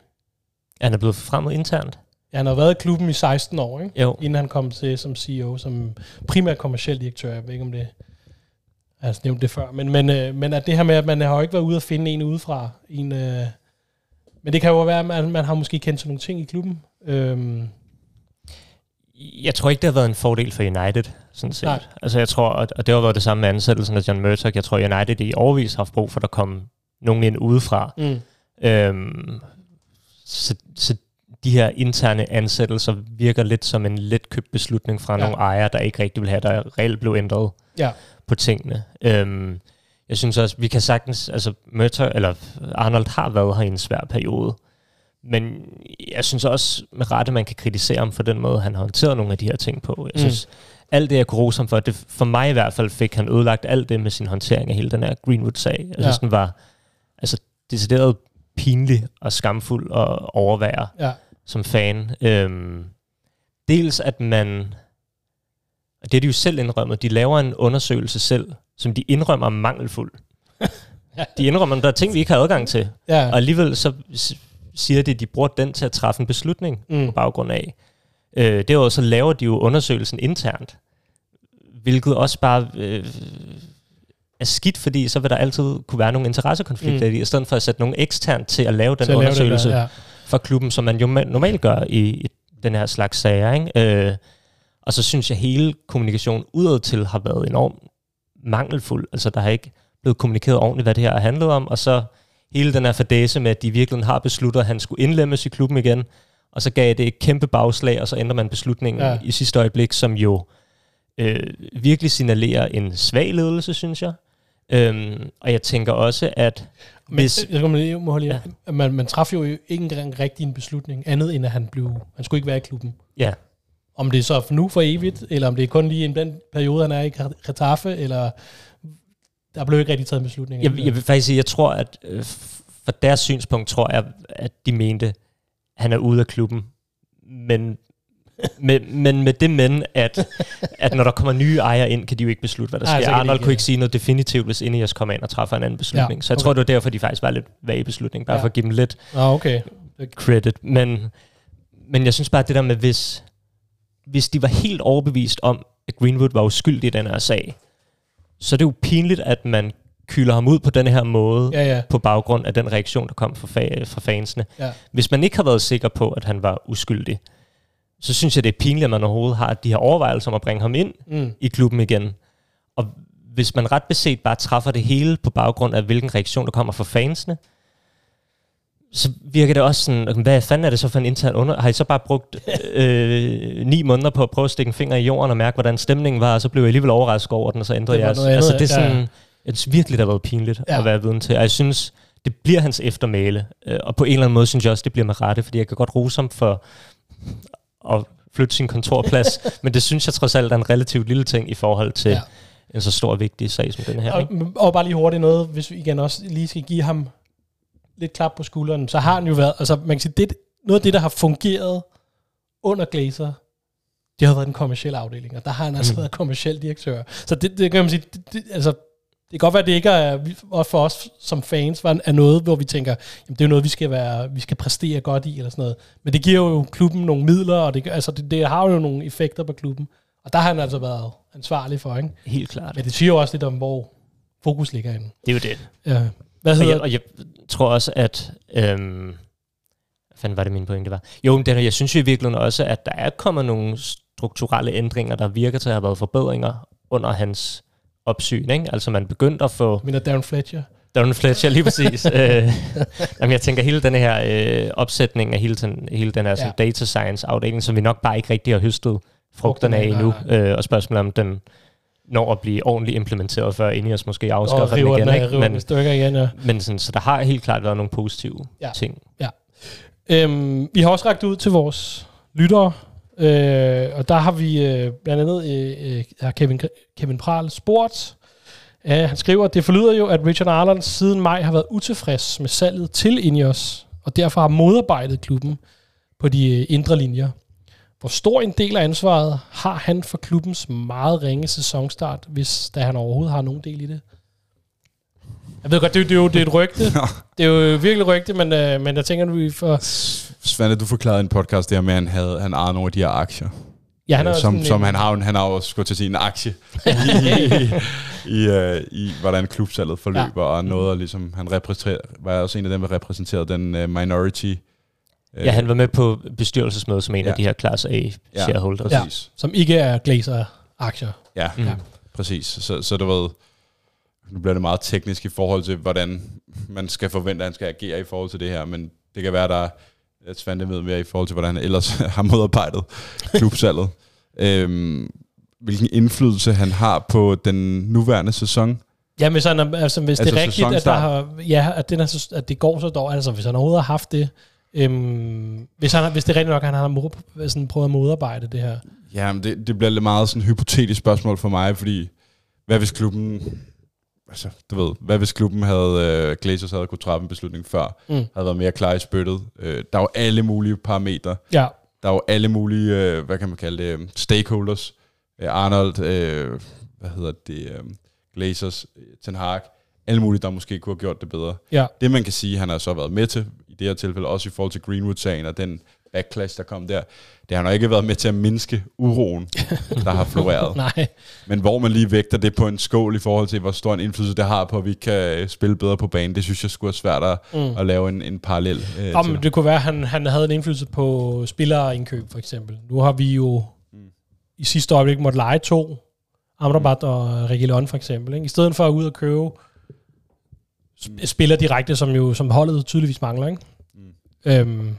han er blevet fremmed internt. Ja, han har været i klubben i 16 år, ikke? Jo, inden han kom til som CEO, som primær kommersiel direktør. Jeg ved ikke, om det jeg har nævnt det før. Men, men, øh, men at det her med, at man har jo ikke været ude at finde en udefra. En, øh, men det kan jo være, at man, man har måske kendt til nogle ting i klubben. Øhm, jeg tror ikke, det har været en fordel for United, sådan set. Nej. Altså jeg tror, og og det har været det samme med ansættelsen af John Murdoch. Jeg tror, United i overvis har haft brug for, at der kom nogen ind udefra. mm. Øhm, så, så de her interne ansættelser virker lidt som en let købt beslutning fra Ja. nogle ejere, der ikke rigtig vil have, der reelt blev ændret Ja. på tingene. Øhm, jeg synes også, vi kan sagtens, altså Murtaugh, eller Arnold har været her i en svær periode, men jeg synes også med rette, man kan kritisere ham for den måde, han har håndteret nogle af de her ting på. Jeg Mm. synes, alt det, jeg kunne rose ham for, det, for mig i hvert fald, fik han ødelagt alt det med sin håndtering af hele den her Greenwood-sag. Jeg Ja. synes, den var altså, decideret pinlig og skamfuld at overvære Ja. Som fan. Øhm, dels at man, og det er de jo selv indrømmet, de laver en undersøgelse selv, som de indrømmer er mangelfuld. De indrømmer, at der er ting, vi ikke har adgang til. Ja. Og alligevel så siger de, at de bruger den til at træffe en beslutning Mm. på baggrund af. Øh, derudover så laver de jo undersøgelsen internt, hvilket også bare øh, er skidt, fordi så vil der altid kunne være nogle interessekonflikter Mm. i, i stedet for at sætte nogle eksternt til at lave den Til at lave det undersøgelse der, ja. For klubben, som man jo ma- normalt gør i, i den her slags sager. Ikke? Øh, og så synes jeg, at hele kommunikationen udad til har været enormt mangelfuld. Altså, der har ikke blevet kommunikeret ordentligt, hvad det her har handlet om, og så hele den her fadese med, at de virkelig har besluttet, at han skulle indlemmes i klubben igen, og så gav det et kæmpe bagslag, og så ændrer man beslutningen ja. i sidste øjeblik, som jo øh, virkelig signalerer en svag ledelse, synes jeg. Øhm, og jeg tænker også, at Men, hvis... jeg, jeg, må holde ja. man, man træffede jo ikke engang rigtig en beslutning, andet end at han blev, han skulle ikke være i klubben. Ja, Om det er så for nu for evigt, eller om det er kun lige en den periode, han er i Getafe, eller der blev ikke rigtig taget en beslutning. jeg, jeg vil faktisk sige, jeg tror, at øh, fra deres synspunkt, tror jeg, at de mente, at han er ude af klubben. Men med, men med det men, at, at når der kommer nye ejere ind, kan de jo ikke beslutte, hvad der sker. Arnold ikke, kunne ikke sige noget definitivt, hvis Ineos kommer ind og træffer en anden beslutning. Ja, Så jeg okay. tror, det var derfor, de faktisk var lidt vage i beslutningen, bare Ja. for at give dem lidt Ah, okay. credit. Men, men jeg synes bare, at det der med, hvis, hvis de var helt overbevist om, at Greenwood var uskyldig i den her sag, så er det jo pinligt, at man kylder ham ud på den her måde, Ja, ja. på baggrund af den reaktion, der kom fra, fa- fra fansene. ja. Hvis man ikke har været sikker på, at han var uskyldig, så synes jeg, det er pinligt, at man overhovedet har de her overvejelser om at bringe ham ind Mm. i klubben igen. Og hvis man ret beset bare træffer det hele på baggrund af, hvilken reaktion der kommer fra fansene, så virker det også sådan, hvad fanden er det så for en intern under? Har I så bare brugt øh, ni måneder på at prøve at stikke en finger i jorden og mærke, hvordan stemningen var, og så blev jeg alligevel overrasket over den, og så ændrede jeg. Altså, det er ja. sådan, jeg synes virkelig, det har været pinligt Ja. ja. at være viden til. Og jeg synes, det bliver hans eftermæle. Øh, Og på en eller anden måde synes jeg også, det bliver med rette, fordi jeg kan godt rose ham for at flytte sin kontorplads, men det synes jeg trods alt er en relativt lille ting i forhold til Ja. en så stor og vigtig sag som den her. Og, Ikke? og bare lige hurtigt noget, hvis vi igen også lige skal give ham lidt klap på skulderen, så har han jo været, altså man kan sige, det, noget af det, der har fungeret under Glazer, det har været den kommercielle afdeling, og der har han altså Mm. været kommerciel direktør. Så det, det kan man sige, det, det, altså, det kan godt være, at det ikke er, også for os som fans, var- er noget, hvor vi tænker, jamen det er noget, vi skal, være, vi skal præstere godt i, eller sådan noget. Men det giver jo klubben nogle midler, og det, altså det, det har jo nogle effekter på klubben. Og der har han altså været ansvarlig for, ikke? Helt klart. Men det siger jo også lidt om, hvor fokus ligger inde. Det er jo det. Ja. Hvad Og hedder jeg, og jeg tror også, at... Øhm, fanden var det, min pointe var? Jo, men det, jeg synes jo i virkeligheden også, at der er kommet nogle strukturelle ændringer, der virker til at have været forbedringer under hans opsyn. Ikke? Altså man begyndte at få... Mener Darren Fletcher? Darren Fletcher, lige præcis. øh, jamen, jeg tænker hele den her øh, opsætning af hele den, hele den her sådan, data science afdeling, som vi nok bare ikke rigtig har høstet frugterne af endnu. Øh, og spørgsmålet om den når at blive ordentligt implementeret, før Ineos måske afskaffer den igen. den, ikke? i stykker igen, ja. Men sådan, så der har helt klart været nogle positive Ja. ja. ting. Øhm, vi har også rækket ud til vores lyttere, øh, og der har vi øh, blandt andet øh, øh, har Kevin, Kevin Pral spurgt. Øh, han skriver, at det forlyder jo, at Richard Arnold siden maj har været utilfreds med salget til Ineos, og derfor har modarbejdet klubben på de øh, indre linjer. Hvor stor en del af ansvaret har han for klubbens meget ringe sæsonstart, hvis da han overhovedet har nogen del i det? Jeg ved godt, det, er jo- det, er, jo, det er et rygte. Det er jo virkelig rygte, men, øh, men jeg tænker, at vi får... Svante, du forklarede i en podcast der med, at han, havde, han ejede nogle af de her aktier. Ja, han Øh, som, sådan som en- han har han har jo skulle til en aktie i, i, i, uh, i, hvordan klubsalget forløber, ja. og noget, og ligesom, han repræsenterer, var også en af dem, der repræsenterede den uh, minority. Uh, Ja, han var med på bestyrelsesmødet som en Ja. af de her Class A Ja. shareholders. Ja. præcis. som ikke er Glazer-aktier. Ja, Mm. ja. præcis. Så, så du ved, nu bliver det meget teknisk i forhold til, hvordan man skal forvente, at han skal agere i forhold til det her, men det kan være, der er at Svante ved mere i forhold til, hvordan han ellers har modarbejdet klubsalget. øhm, hvilken indflydelse han har på den nuværende sæson. Ja, han, er- altså, hvis altså, det er Altså rigtigt, at, der har, ja, at, den er, at det går så dårligt, altså hvis han overhovedet har haft det, øhm, hvis, han, hvis det er rigtigt nok, at han har mod, sådan, prøvet at modarbejde det her. Ja, men det, det bliver lidt meget sådan et hypotetisk spørgsmål for mig, fordi hvad hvis klubben, altså du ved, hvad hvis klubben havde, øh, Glazers havde kunne træffe en beslutning før, Mm. havde været mere klar i spyttet. Øh, der er jo alle mulige parametre. Ja, Der er jo alle mulige, øh, hvad kan man kalde det, øh, stakeholders. Øh, Arnold, øh, hvad hedder det, øh, Glazers, Ten Hag, alle mulige, der måske kunne have gjort det bedre. ja. Det man kan sige, han har så været med til, i det her tilfælde også i forhold til Greenwood-sagen og den backlash, der kom der, det har jo ikke været med til at mindske uroen, der har floreret. Nej, Men hvor man lige vægter det på en skål i forhold til, hvor stor en indflydelse det har på, at vi kan øh, spille bedre på banen, det synes jeg skulle er svært at, Mm. at lave en, en parallel øh, Om, det kunne være, at han, han havde en indflydelse på spillerindkøb, for eksempel. Nu har vi jo Mm. i sidste øjeblik måtte lege to, Amrabat og Reguilon for eksempel. Ikke? I stedet for at ud og købe sp- spiller direkte, som jo som holdet tydeligvis mangler, ikke? Mm. Øhm,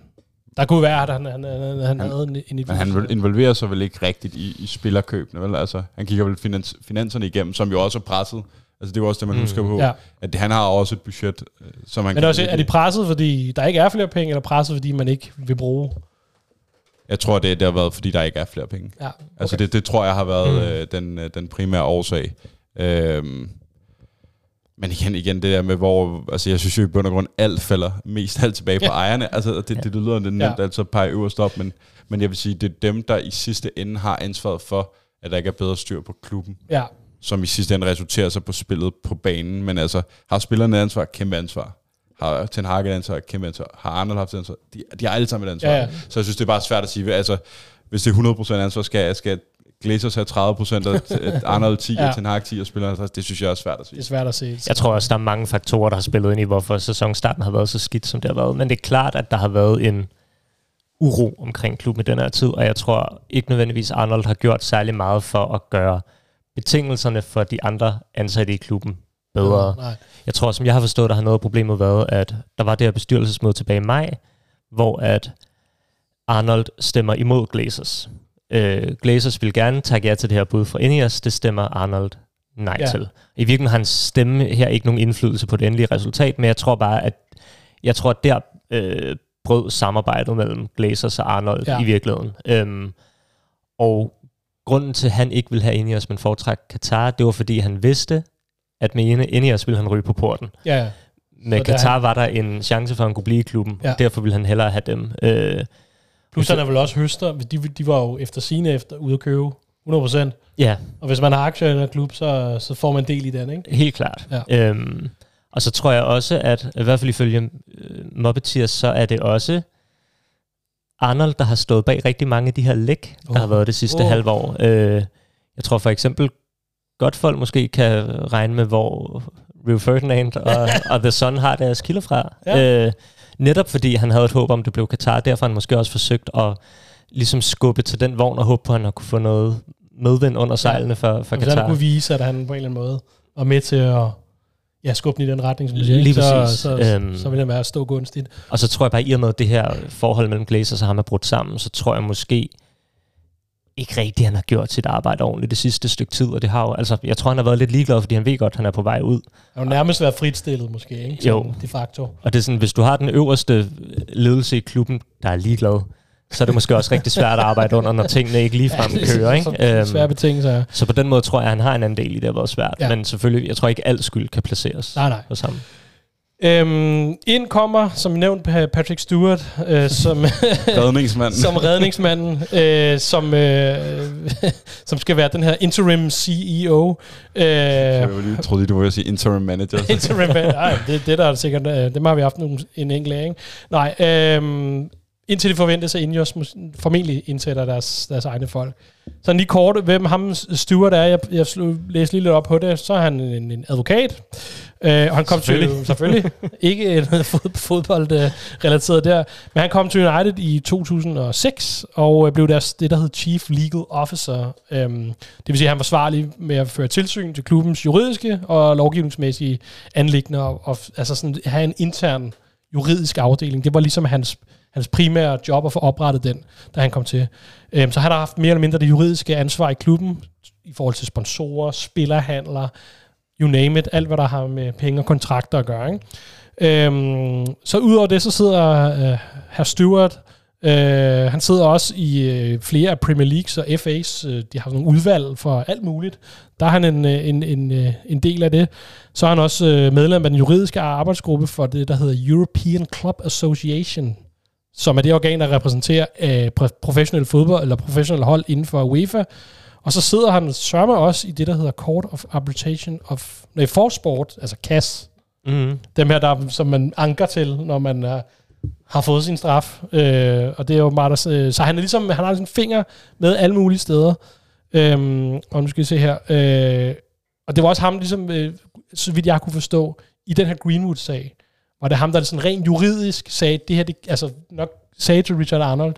der kunne være, at han, han, han, han, han havde en, en Men han involverer sig vel ikke rigtigt i, i spillerkøbene, vel? Altså, han kigger vel finans, finanserne igennem, som jo også er presset. Altså, det er jo også det, man mm. husker på. Ja. At han har også et budget, øh, som han Men også, er de presset, fordi der ikke er flere penge, eller presset, fordi man ikke vil bruge? Jeg tror, det, det har været, fordi der ikke er flere penge. Ja, okay. Altså, det, det tror jeg har været mm. øh, den, øh, den primære årsag. Øhm, men igen, igen, det der med, hvor... Altså, jeg synes jo i bund og grund, alt falder mest alt tilbage på Ja. ejerne. Altså, det, det, det lyder lidt nemt, Ja. altså pege øverst op, men, men jeg vil sige, det er dem, der i sidste ende har ansvaret for, at der ikke er bedre styr på klubben, Ja, som i sidste ende resulterer sig på spillet på banen. Men altså, har spillerne ansvar? Kæmpe ansvar. Har Ten Hag et ansvar? Kæmpe ansvar. Har Arnold haft et ansvar? De, de har alle sammen et ansvar. Ja, ja. Så jeg synes, det er bare svært at sige. Altså, hvis det er 100% ansvar, skal, skal Glazers have 30%, og t- Arnold 10, Ja. og Ten Hag 10, og spillerne 50. Det synes jeg er svært at sige. det er svært at se. Jeg tror også, der er mange faktorer, der har spillet ind i, hvorfor sæsonstarten har været så skidt, som det har været. Men det er klart, at der har været en uro omkring klubben i den her tid, og jeg tror ikke nødvendigvis, Arnold har gjort særlig meget for at gøre betingelserne for de andre ansatte i klubben bedre. Nej. Jeg tror, som jeg har forstået, der har noget af problemet været, at der var det her bestyrelsesmøde tilbage i maj, hvor at Arnold stemmer imod Glazers. Øh, Glazers vil gerne tage ja til det her bud fra Ineos, det stemmer Arnold nej Ja. til. I virkeligheden har hans stemme her ikke nogen indflydelse på det endelige resultat, men jeg tror bare, at jeg tror, at der øh, brød samarbejdet mellem Glazers og Arnold Ja. i virkeligheden. Øhm, og grunden til, at han ikke ville have Ineos, men foretræk Katar, det var, fordi han vidste, at med Ine- Ineos ville han ryge på porten. Ja, ja. Med Så Katar han- var der en chance for, at han kunne blive i klubben. Ja. Derfor ville han hellere have dem. Øh, Plus han er vel også høster. De, de var jo efter sine efter ude at købe 100%. ja, Og hvis man har aktier i her klub, så, så får man del i den, ikke? helt klart. Ja. Øhm, og så tror jeg også, at i hvert fald ifølge øh, Mobbeteers, så er det også Arnold, der har stået bag rigtig mange af de her læk, der Oh. har været det sidste oh. halve år. Øh, jeg tror for eksempel, godt folk måske kan regne med, hvor Rio Ferdinand og, og The Sun har deres kilder fra. Ja. Øh, netop fordi han havde et håb om, det blev Katar. Derfor han måske også forsøgt at ligesom skubbe til den vogn og håbe på, at han kunne få noget medvind under sejlene for, for Hvis han Katar. kunne vise, at han på en eller anden måde var med til at ja, skubbe den i den retning, som du siger, så, så, Øhm. så vil han være stå gunstigt. Og så tror jeg bare, i og med at det her forhold mellem Glazers og ham er brudt sammen, så tror jeg måske ikke rigtigt, han har gjort sit arbejde ordentligt det sidste stykke tid. Og det har jo, altså, jeg tror, han har været lidt ligeglad, fordi han ved godt, at han er på vej ud. Han har jo nærmest været fritstillet, måske, ikke? Jo. Sådan De facto. Og det er sådan, hvis du har den øverste ledelse i klubben, der er ligeglad, så er det måske også rigtig svært at arbejde under, når tingene ikke ligefrem er kører. Ikke? så Svære betingelser, ja. så på den måde tror jeg, at han har en anden del i det, har været svært. Ja. Ja. Men selvfølgelig, jeg tror ikke, alt skyld kan placeres Nej, nej. hos ham. Øhm, ind kommer, som nævnt, Patrick Stewart, øh, som, Redningsmanden. som redningsmanden, øh, som, øh, som skal være den her interim CEO. Øh, Jeg lige troede lige, du ville sige interim manager. interim Nej, det, det der er sikkert, øh, dem har vi haft nogle, en enkelt af, ikke? Nej, øh, indtil det forventes, at Ineos formentlig indsætter deres, deres egne folk. Så lige kort, hvem ham Stewart er, jeg, jeg læste lige lidt op på det, så er han en, en advokat, øh, og han kom Selvfølgelig. til, selvfølgelig, ikke noget fod, fodboldrelateret der, men han kom til United i 2006, og øh, blev deres, det, der hed Chief Legal Officer. Øhm, det vil sige, at han var svarlig med at føre tilsyn til klubbens juridiske og lovgivningsmæssige anlæggende, og, og altså sådan, have en intern juridisk afdeling. Det var ligesom hans, hans primære job at få oprettet den, da han kom til. Øhm, så han har haft mere eller mindre det juridiske ansvar i klubben, i forhold til sponsorer, spillerhandler, you name it, alt hvad der har med penge og kontrakter at gøre. Ikke? Øhm, så udover det, så sidder øh, herr Stewart, øh, han sidder også i øh, flere af Premier Leagues og FA's, øh, de har nogle udvalg for alt muligt. Der er han en, øh, en, en, øh, en del af det. Så er han også øh, medlem af den juridiske arbejdsgruppe for det, der hedder European Club Association, som er det organ, der repræsenterer øh, pro- professionel fodbold eller professionel hold inden for UEFA. Og så sidder han sørme også i det, der hedder Court of Arbitration of... Nej, for sport, altså CAS. Mm. Dem her, der, som man anker til, når man er, har fået sin straf. Øh, og det er jo meget, der, så han er ligesom, han har en finger med alle mulige steder. Øhm, og nu skal vi se her. Øh, og det var også ham, ligesom, øh, så vidt jeg kunne forstå, i den her Greenwood-sag, var det ham, der sådan rent juridisk sagde, det her, det, altså nok sagde til Richard Arnold,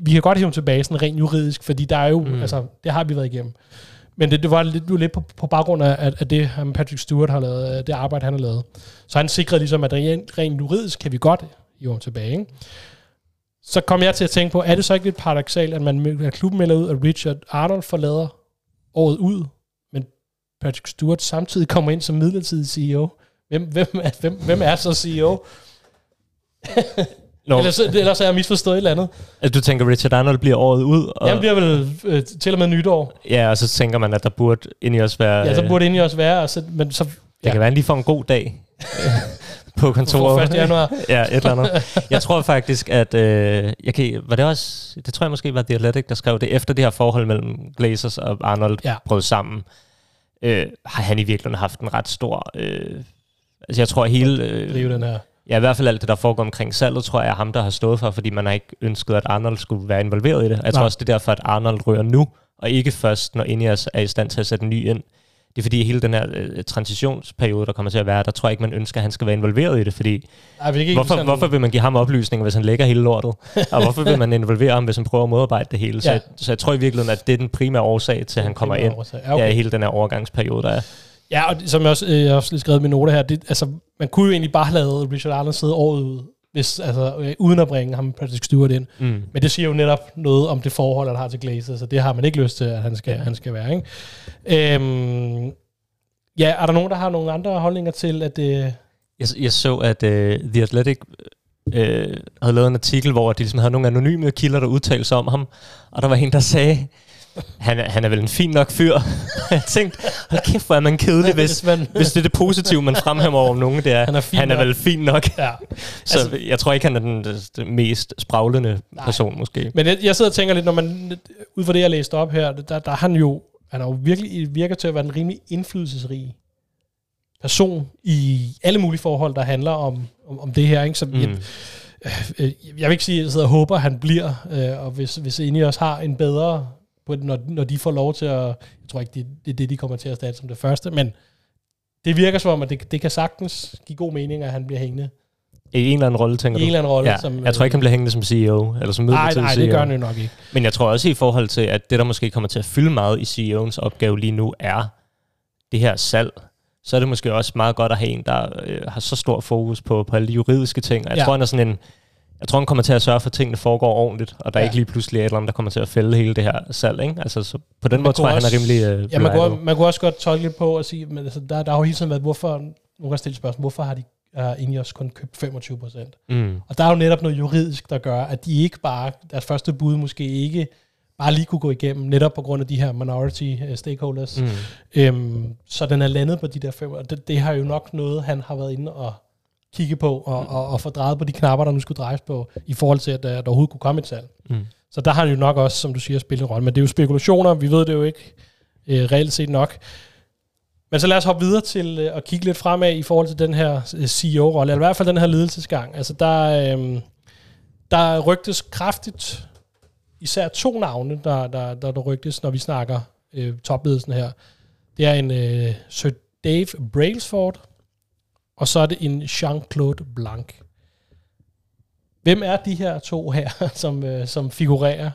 vi kan godt hæve ham tilbage sådan rent juridisk, fordi der er jo, mm. Altså, det har vi været igennem. Men det, det var lidt, lidt på, på baggrund af, at, at det, ham Patrick Stewart har lavet, det arbejde, han har lavet. Så han sikrede ligesom, at rent, rent juridisk kan vi godt i år tilbage. Ikke? Så kom jeg til at tænke på, er det så ikke lidt paradoxalt, at man at klubben melder ud, at Richard Arnold forlader året ud, men Patrick Stewart samtidig kommer ind som midlertidig CEO? Hvem, hvem, er, hvem, hvem er så CEO? Nå, Ellers, ellers har jeg misforstået et eller andet. altså, du tænker, Richard Arnold bliver året ud, og, Han bliver vel øh, til og med nytår. ja, og så tænker man, at der burde egentlig også være... Ja, så burde det egentlig også være. Og så, men så Det ja. kan være, at han lige får en god dag på for kontoret. 1. januar. ja, et eller andet. Jeg tror faktisk, at... Øh, jeg kan, var det også... Det tror jeg måske var The Athletic, der skrev det. Efter det her forhold mellem Glazers og Arnold ja. brød sammen, øh, har han i virkeligheden haft en ret stor... Øh, altså jeg tror, at hele... Øh, drive den her. Ja, i hvert fald alt det, der foregår omkring salget, tror jeg er ham, der har stået for, fordi man har ikke ønsket, at Arnold skulle være involveret i det. Jeg tror Nej. også, det er derfor, at Arnold rører nu, og ikke først, når Ineos er i stand til at sætte en ny ind. Det er fordi hele den her øh, transitionsperiode, der kommer til at være, der tror jeg ikke, man ønsker, at han skal være involveret i det, fordi Ej, vil ikke hvorfor, sådan, hvorfor vil man give ham oplysninger, hvis han lægger hele lortet? og hvorfor vil man involvere ham, hvis han prøver at modarbejde det hele? Så, Ja. jeg, så jeg tror i virkeligheden, at det er den primære årsag til, at han kommer ind. Ja, Okay. Ja, hele den her overgangsperiode, der er. Ja, og det- som jeg også, øh, jeg også lige skrevet i mine noter her, det, altså, man kunne jo egentlig bare have lavet Richard Arnold sidde året ud, hvis, altså, øh, uden at bringe ham Patrick Stewart ind. Mm. Men det siger jo netop noget om det forhold, han har til Glazer, så det har man ikke lyst til, at han skal, Ja. han skal være. Ikke? Øhm, ja, er der nogen, der har nogle andre holdninger til, at det... Jeg, jeg så, at uh, The Athletic øh, havde lavet en artikel, hvor de ligesom havde nogle anonyme kilder, der udtalte sig om ham. Og der var en, der sagde, han er, han er vel en fin nok fyr. jeg tænkte, hold kæft, hvor er man kedelig, hvis, man, hvis det er det positive, man fremhæver om nogen, det er, Han er fin han er nok. vel fin nok. ja. Så altså, jeg tror ikke, han er den, den, mest spraglende Nej. person, måske. Men jeg, jeg sidder og tænker lidt, når man, ud fra det, jeg læste op her, der, der er han jo, han er jo virkelig, virker til at være en rimelig indflydelsesrig person i alle mulige forhold, der handler om, om, om det her. Ikke? Så mm. jeg, Mm. øh, jeg vil ikke sige, at jeg sidder og håber, at han bliver, øh, og hvis, hvis Ineos har en bedre, på, når, når de får lov til at, jeg tror ikke, det, det er det, de kommer til at starte som det første, men det virker som om, at det, det kan sagtens give god mening, at han bliver hængende I en eller anden rolle, tænker i en du? eller anden rolle. Ja, som, jeg tror ikke, han bliver hængende som CEO, eller som Nej, midlertidig nej, CEO. det gør han jo nok ikke. Men jeg tror også i forhold til, at det, der måske kommer til at fylde meget i CEO'ens opgave lige nu, er det her salg. Så er det måske også meget godt at have en, der øh, har så stor fokus på, på alle de juridiske ting. Og jeg Ja. tror, han er sådan en... Jeg tror, han kommer til at sørge for, at tingene foregår ordentligt, og der Ja. ja. ikke lige pludselig er et eller andet, der kommer til at fælde hele det her salg. Ikke? Altså, så på den Man måde tror jeg, han er også- rimelig øh, Ja, man kunne, man kunne også godt tolke lidt på at sige, men altså, der, der har jo hele tiden været, hvorfor, nu kan stille spørgsmål, hvorfor har de uh, Ineos kun købt 25 procent? Mm. Og der er jo netop noget juridisk, der gør, at de ikke bare, deres første bud måske ikke bare lige kunne gå igennem, netop på grund af de her minority uh, stakeholders. Mm. Øhm, så den er landet på de der fem, og det, det har jo nok noget, han har været inde og kigge på, og, og, og få drejet på de knapper, der nu skulle drejes på, i forhold til, at der, der overhovedet kunne komme et salg. Mm. Så der har han jo nok også, som du siger, spillet en rolle. Men det er jo spekulationer, vi ved det jo ikke øh, reelt set nok. Men så lad os hoppe videre til øh, at kigge lidt fremad i forhold til den her øh, CEO-rolle, eller i hvert fald den her ledelsesgang. Altså der, øh, der rygtes kraftigt, især to navne, der, der, der, der rygtes, når vi snakker øh, topledelsen her. Det er en øh, Sir Dave Brailsford, og så er det en Jean-Claude Blanc. Hvem er de her to her, som, øh, som figurerer?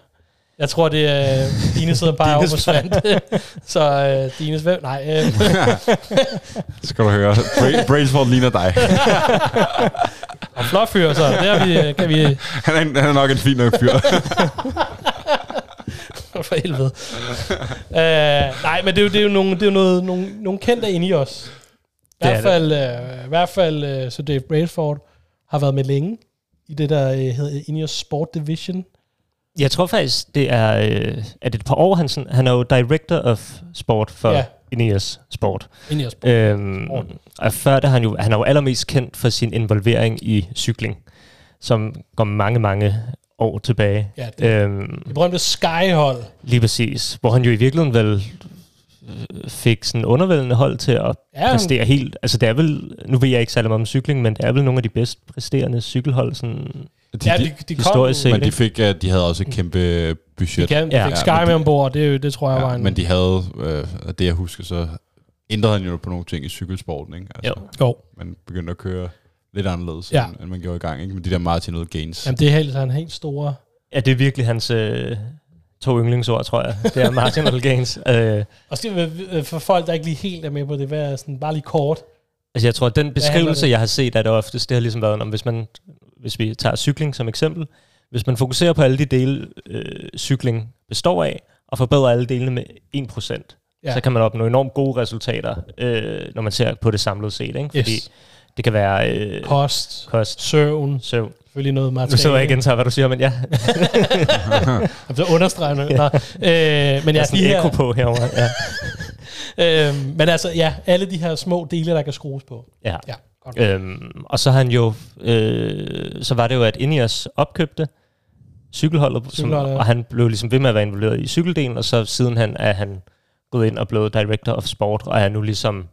Jeg tror, det er Dine sidder bare over på Svante. så øh, Dines hvem? Nej. Øh, Skal du høre. Bra- Brainsford ligner dig. og flot fyr, så der vi, øh, kan vi... Han er, en- han er nok en fin nok fyr. For helvede. uh, nej, men det er jo, det er jo, nogle, det er jo noget, nogle, nogle kendte inde i os. I er hvert fald, uh, i hvert fald uh, så Dave Brailsford har været med længe i det, der uh, hedder Ineos Sport Division. Jeg tror faktisk, det er, øh, er det et par år, han, sådan, han er jo director of sport for Ja. Ineos Sport. Ineos Sport. Øhm, Sport. og før det, han, jo, han er jo allermest kendt for sin involvering i cykling, som går mange, mange år tilbage. Ja, det, Øhm, det berømte Sky-hold. lige præcis. Hvor han jo i virkeligheden vel øh, fik sådan undervældende hold til at Ja, præstere helt. Altså det er vel, nu ved jeg ikke særlig meget om cykling, men det er vel nogle af de bedst præsterende cykelhold sådan De, Ja, de, de, de kom, set. men de, fik, uh, de havde også et kæmpe de, budget. kan, de fik Ja, Sky men de- med ombord, det, er det tror jeg var Ja, en... men de havde, øh, det jeg husker, så ændrede han jo på nogle ting i cykelsporten. Ikke? Altså, Jo. Jo, Man begyndte at køre lidt anderledes, Ja. end, end man gjorde i gang. Ikke? Med de der marginal gains. Jamen, det er helt, han helt store... Ja, det er virkelig hans... Øh, to yndlingsord, tror jeg. Det er marginal gains. Øh, Og skal, øh, for folk, der ikke lige helt er med på det, hvad er sådan, bare lige kort. altså jeg tror, at den beskrivelse, jeg har set af det oftest, det har ligesom været, om hvis man, hvis vi tager cykling som eksempel, hvis man fokuserer på alle de dele, øh, cykling består af, og forbedrer alle delene med 1%, Ja. ja. så kan man opnå enormt gode resultater, øh, når man ser på det samlede set. Ikke? Fordi Yes. det kan være øh, Kost, kost, søvn, søvn. Selvfølgelig noget materiale. Nu sidder jeg igen, så hvad du siger, men ja, Jeg så understreger noget. Nå, øh, men jeg ja, er de sådan her, ekko på herovre. Ja. øh, men altså, ja, alle de her små dele, der kan skrues på. ja. Ja, godt. Øhm, og så har han jo, øh, så var det jo, at Ineos opkøbte cykelholdet, som, Cykelholdet, ja. og han blev ligesom ved med at være involveret i cykeldelen, og så siden han er han gået ind og blevet director of sport, og er nu ligesom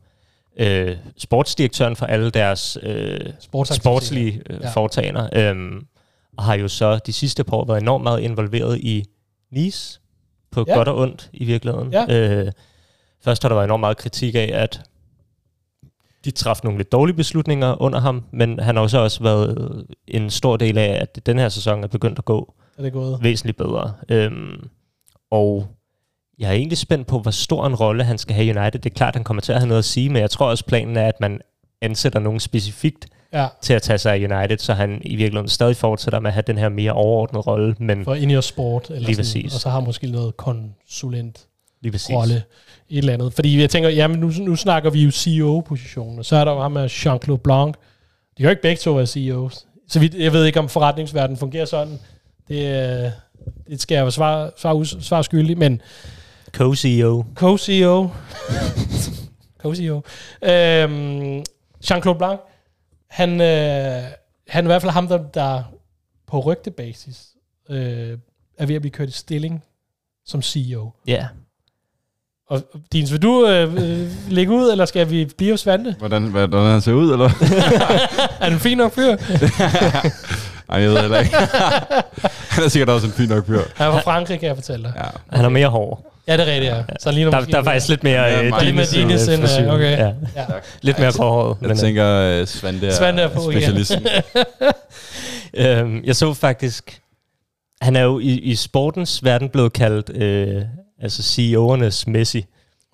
øh, sportsdirektøren for alle deres øh, sportslige øh, Ja. foretagender, øhm, og har jo så de sidste par år været enormt meget involveret i Nice, på Ja. godt og ondt i virkeligheden. Ja. Øh, først har der været enormt meget kritik af, at de træffede nogle lidt dårlige beslutninger under ham, men han har også også været en stor del af, at den her sæson er begyndt at gå Er det gået? væsentligt bedre. Øhm, og jeg er egentlig spændt på, hvor stor en rolle han skal have i United. Det er klart, at han kommer til at have noget at sige, men jeg tror også, planen er, at man ansætter nogen specifikt Ja, til at tage sig af United, så han i virkeligheden stadig fortsætter med at have den her mere overordnede rolle, men for Ineos Sport. Eller Lige sådan, præcis. Og så har han måske noget konsulent lige præcis. rolle et eller andet. Fordi jeg tænker, jamen nu, nu snakker vi jo CEO-positionen, og så er der jo ham med Jean-Claude Blanc. De kan jo ikke begge to være CEOs. Så vidt, jeg ved ikke, om forretningsverdenen fungerer sådan. Det, øh, det skal jeg jo svare, svare, svare skyldig, men Co-CEO. co-CEO, co-CEO, øhm, Jean-Claude Blanc, han, øh, han er i hvert fald ham, der, der på rygtebasis øh, er ved at blive kørt i stilling som CEO. Ja. Og Dins, vil du øh, øh, lægge ud, eller skal vi blive hos Svante? Hvordan, hvordan han ser ud, eller? er han en fin nok fyr? Nej, jeg ved heller ikke. han er sikkert også en fin nok fyr. Han er fra Frankrig, kan jeg fortælle dig. Ja. Han er mere hård. Ja, det er rigtigt, ja. Så lige Der, måske- der er faktisk lidt mere... Ja, øh, meget. Lidt mere Dines, Dines øh, end, øh, okay. Ja. Ja. Lidt mere gråhåret. Jeg men, øh, tænker, uh, Svante er, Svante er på specialisten. Øhm, jeg så faktisk, han er jo i, i sportens verden blevet kaldt øh, altså CEO'ernes Messi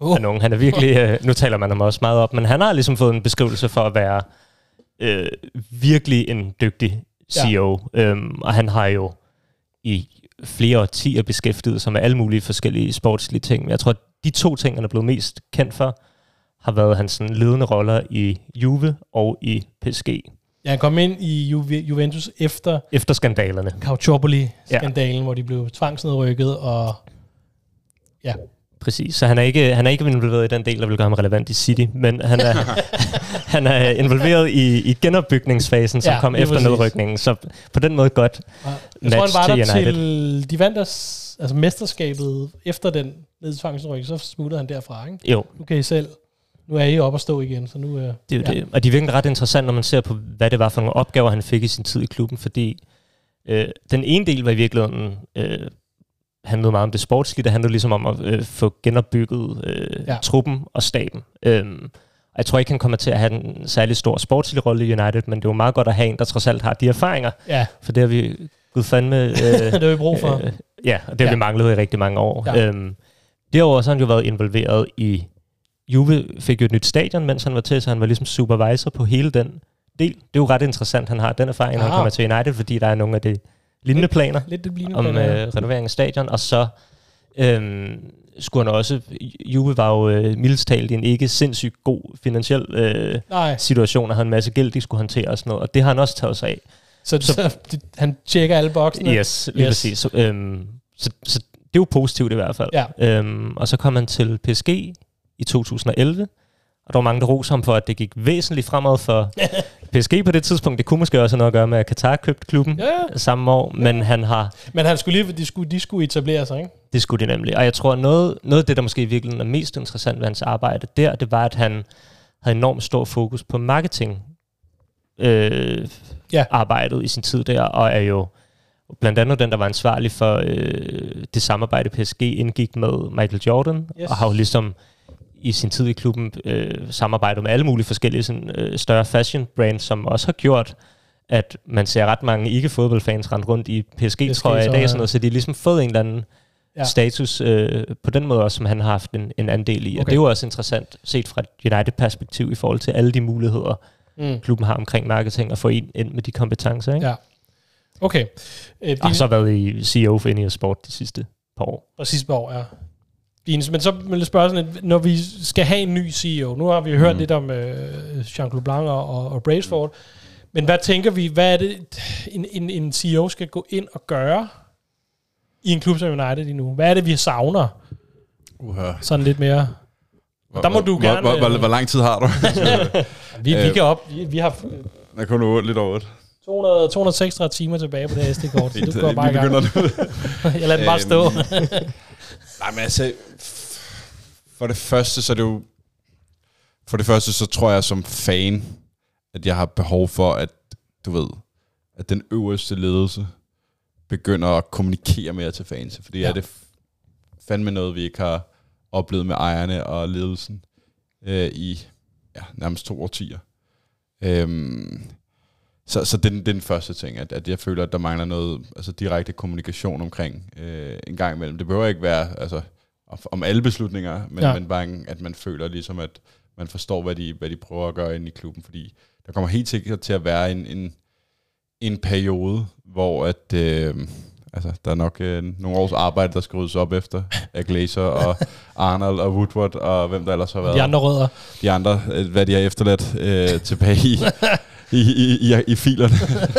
Uh. nogen. Han er virkelig, øh, nu taler man ham også meget op, men han har ligesom fået en beskrivelse for at være øh, virkelig en dygtig CEO. Ja. Øhm, og han har jo i flere årtier beskæftiget sig med alle mulige forskellige sportslige ting. Men jeg tror, at de to ting, han er blevet mest kendt for, har været hans sådan, ledende roller i Juve og i PSG. Ja, han kom ind i Juve, Juventus efter Efter skandalerne. Cautopoli-skandalen, ja. hvor de blev tvangsnedrykket, og ja, Præcis, så han er ikke, han er ikke involveret i den del, der vil gøre ham relevant i City, men han er, han er involveret i, i genopbygningsfasen, som Ja, ja, kom efter præcis. nedrykningen. Så på den måde godt. Og jeg tror, han var der til til, de vandt deres, altså mesterskabet efter den nedtvangsryk, så smuttede han derfra, ikke? Jo, Nu kan I selv, nu er I oppe og stå igen, så nu... Øh, det er jo ja. ja. det. Og det er virkelig ret interessant, når man ser på, hvad det var for nogle opgaver, han fik i sin tid i klubben, fordi øh, den ene del var i virkeligheden... Øh, handlede meget om det sportslige, det handlede ligesom om at øh, få genopbygget øh, Ja. truppen og staben. Øhm, og jeg tror ikke, han kommer til at have en særlig stor sportslig rolle i United, men det er jo meget godt at have en, der trods alt har de erfaringer, Ja, For det har vi gud fandme... Øh, det har vi brug for. øh, ja, og det har Ja. vi manglet i rigtig mange år. Ja. Øhm, derudover så har han jo været involveret i... Juve fik jo et nyt stadion, mens han var til, så han var ligesom supervisor på hele den del. Det er jo ret interessant, han har den erfaring, når han kommer til United, fordi der er nogle af de lignende planer Lidt det bliver om øh, renovering af stadion, og så øhm, skulle han også... Juve var jo øh, mildest talt i en ikke sindssygt god finansiel øh, Nej, situation, og havde en masse gæld, de skulle håndtere og sådan noget, og det har han også taget sig af. så, så, så han tjekker alle boksene. Yes, lige yes. præcis. Så, øhm, så, så det er jo positivt i hvert fald. Ja. Øhm, og så kom han til PSG i 2011, og der var mange, der roste ham for, at det gik væsentligt fremad for PSG på det tidspunkt. Det kunne måske også have noget at gøre med, at Qatar købte klubben Ja, ja. samme år, men han har, Men han skulle lige, de skulle, de skulle etablere sig, ikke? det skulle de nemlig. Og jeg tror, noget, noget af det, der måske i virkeligheden er mest interessant ved hans arbejde der, det var, at han havde enormt stor fokus på marketing øh, Ja. arbejdet i sin tid der, og er jo blandt andet den, der var ansvarlig for øh, det samarbejde, PSG indgik med Michael Jordan, yes. og har jo ligesom i sin tid i klubben øh, samarbejdet med alle mulige forskellige sådan, øh, større fashion brands, som også har gjort, at man ser ret mange ikke-fodboldfans rende rundt i PSG-trøjer i PSG-trøjer, dag, sådan noget, så de har ligesom fået en eller anden ja. status øh, på den måde også, som han har haft en, en andel i. Okay. Og det er jo også interessant set fra et United-perspektiv i forhold til alle de muligheder, mm. klubben har omkring marketing og få ind, ind med de kompetencer. Ikke? Ja. Okay. Øh, de... har så været i CEO for Ineos Sport de sidste par år. Og sidste par år, ja. Ines, men så vil jeg spørge sådan, at når vi skal have en ny CEO, nu har vi hørt mm. lidt om øh, Jean-Claude Blanc og, og Braceford, men hvad tænker vi, hvad er det, en, en, en CEO skal gå ind og gøre i en klub som United lige nu? Hvad er det, vi savner? Uh-huh. Sådan lidt mere... Hvor, der må du hvor, gerne... Hvor, hvor, hvor, hvor lang tid har du? vi, vi kan op... Vi, vi har... Der kun 8, lidt over 8. 200, 236 timer tilbage på det SD-kort, så du går bare i gang. Jeg lader den bare stå. Nej, men altså... For det første, så er det jo... For det første, så tror jeg som fan, at jeg har behov for, at du ved, at den øverste ledelse begynder at kommunikere mere til fans. Fordi ja. er det fandme noget, vi ikke har oplevet med ejerne og ledelsen øh, i ja, nærmest to årtier. Øhm, så, så det, det er den første ting, at, at jeg føler, at der mangler noget altså direkte kommunikation omkring øh, en gang imellem. Det behøver ikke være altså, om alle beslutninger, men, ja. men bare, at man føler ligesom, at man forstår, hvad de, hvad de prøver at gøre inde i klubben, fordi der kommer helt sikkert til at være en, en, en periode, hvor at, øh, altså, der er nok øh, nogle års arbejde, der skal ryddes op efter af Glazer og Arnold og Woodward og hvem der ellers har været. De andre rødder. De andre, øh, hvad de har efterladt øh, tilbage i, i, i, i, i filerne.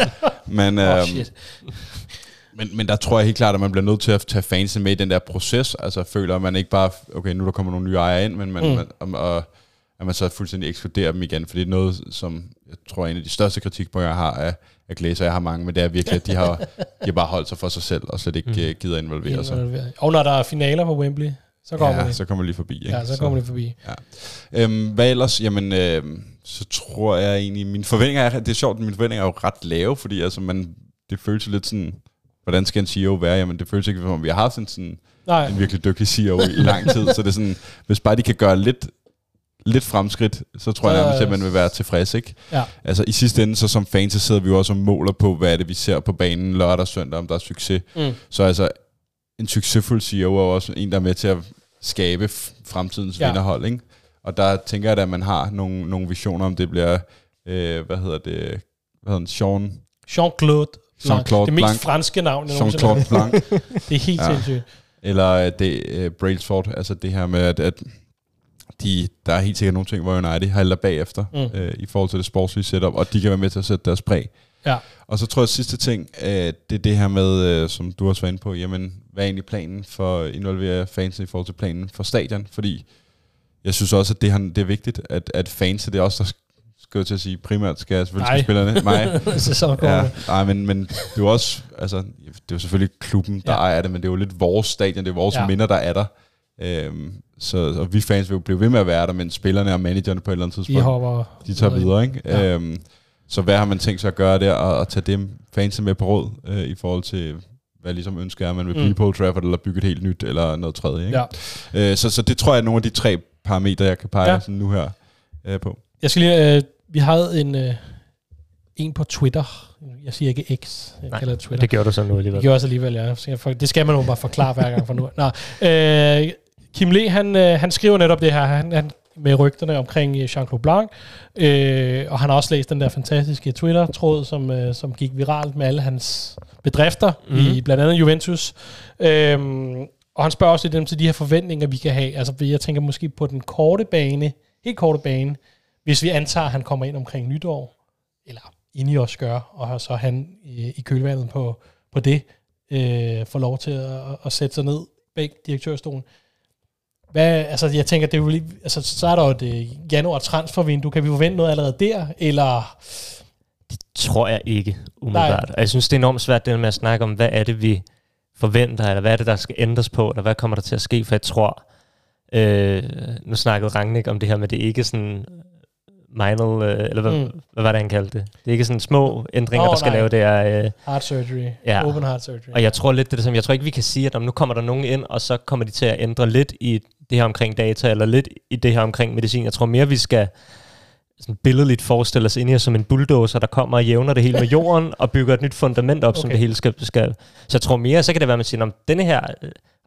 men, oh, shit. Men, men der tror jeg helt klart, at man bliver nødt til at tage fansen med i den der proces. Altså føler man ikke bare, okay, nu der kommer nogle nye ejere ind, men man, mm. man, og, og, at man så fuldstændig ekskluderer dem igen. For det er noget, som jeg tror er en af de største kritikpunkter, jeg har af, af Glæser. Jeg har mange, men det er virkelig, at de har, de har bare holdt sig for sig selv, og slet ikke mm. Øh, gider involvere sig. Og når der er finaler på Wembley, så kommer ja, de. så kommer de lige forbi. Ikke? Ja, så kommer de forbi. Ja. Øhm, hvad ellers? Jamen, øhm, så tror jeg egentlig, mine forventninger er, det er sjovt, mine forventninger er jo ret lave, fordi altså, man, det føles lidt sådan, hvordan skal en CEO være? Jamen, det føles ikke, som om vi har haft en, sådan, Nej. en virkelig dygtig CEO i, i lang tid, så det er sådan, hvis bare de kan gøre lidt lidt fremskridt, så tror jeg nærmest, at man vil være tilfreds. Ikke? Ja. Altså i sidste ende, så som fans, så sidder vi jo også og måler på, hvad er det, vi ser på banen lørdag og søndag, om der er succes. Mm. Så altså, en succesfuld CEO er også en, der er med til at skabe fremtidens ja. vinderhold. Ikke? Og der tænker jeg, at man har nogle, nogle visioner, om det bliver, øh, hvad hedder det, hvad hedder den, Sean... Jean-Claude Jean-Claude Det mest franske navn. Jean-Claude Blanc. det er helt ja. sindssygt. Eller det uh, Brailsford, altså det her med, at, at de, der er helt sikkert nogle ting, hvor United halter bagefter mm. øh, i forhold til det sportslige setup, og de kan være med til at sætte deres præg. Ja. Og så tror jeg, at sidste ting, øh, det er det her med, øh, som du også var inde på, jamen, hvad er egentlig planen for at involvere fans i forhold til planen for stadion? Fordi jeg synes også, at det, her, det er vigtigt, at, at fans, det er også der skal jeg til at sige, primært skal jeg selvfølgelig spillerne, mig. så ja, nej, men, men det er jo også, altså, det er jo selvfølgelig klubben, der ja. ejer det, men det er jo lidt vores stadion, det er vores ja. minder, der er der. Øhm, så og vi fans vil jo blive ved med at være der, men spillerne og managerne på et eller andet tidspunkt, de, hopper de tager videre. Ikke? Ja. Øhm, så hvad har man tænkt sig at gøre der, og, og tage dem fans med på råd, øh, i forhold til, hvad ligesom ønsker er, man vil blive mm. på Trafford, eller bygge et helt nyt, eller noget tredje. Ikke? Ja. Øh, så, så det tror jeg er nogle af de tre parametre, jeg kan pege ja. sådan nu her øh, på. Jeg skal lige, øh, vi havde en, øh, en på Twitter, jeg siger ikke X, jeg Nej, kalder det Twitter. det gør du så nu alligevel. Det gør også alligevel, ja. Det skal man jo bare forklare hver gang for nu. Nå, øh, Kim Le, han, øh, han skriver netop det her, han, han med rygterne omkring øh, Jean-Claude Blanc, øh, og han har også læst den der fantastiske Twitter-tråd, som, øh, som gik viralt med alle hans bedrifter, mm-hmm. i mhm. blandt andet Juventus. Øh, og han spørger også lidt til de her forventninger, vi kan have. Altså, jeg tænker måske på den korte bane, helt korte bane, hvis vi antager, at han kommer ind omkring nytår, eller ind i os gør, og så han i, i kølvandet på, på det, øh, får lov til at, at sætte sig ned bag direktørstolen. Hvad, altså, jeg tænker, det er jo lige, altså, så er der jo et uh, januar transfervindue. Kan vi forvente noget allerede der, eller... Det tror jeg ikke, umiddelbart. Jeg synes, det er enormt svært det med at snakke om, hvad er det, vi forventer, eller hvad er det, der skal ændres på, eller hvad kommer der til at ske, for jeg tror, øh, nu snakkede Rangnick om det her med, det ikke sådan minor, øh, eller hvad, mm. hvad var det, han kaldte det? Det er ikke sådan små ændringer, oh, der skal nej. lave det er... Øh, heart surgery. Ja. Open heart surgery. Og jeg tror lidt, det er det som, jeg tror ikke, vi kan sige, at om nu kommer der nogen ind, og så kommer de til at ændre lidt i det her omkring data, eller lidt i det her omkring medicin. Jeg tror mere, vi skal sådan billedligt forestille os ind her som en bulldozer, der kommer og jævner det hele med jorden, og bygger et nyt fundament op, okay. som det hele skal, skal. Så jeg tror mere, så kan det være, at man siger, om denne her,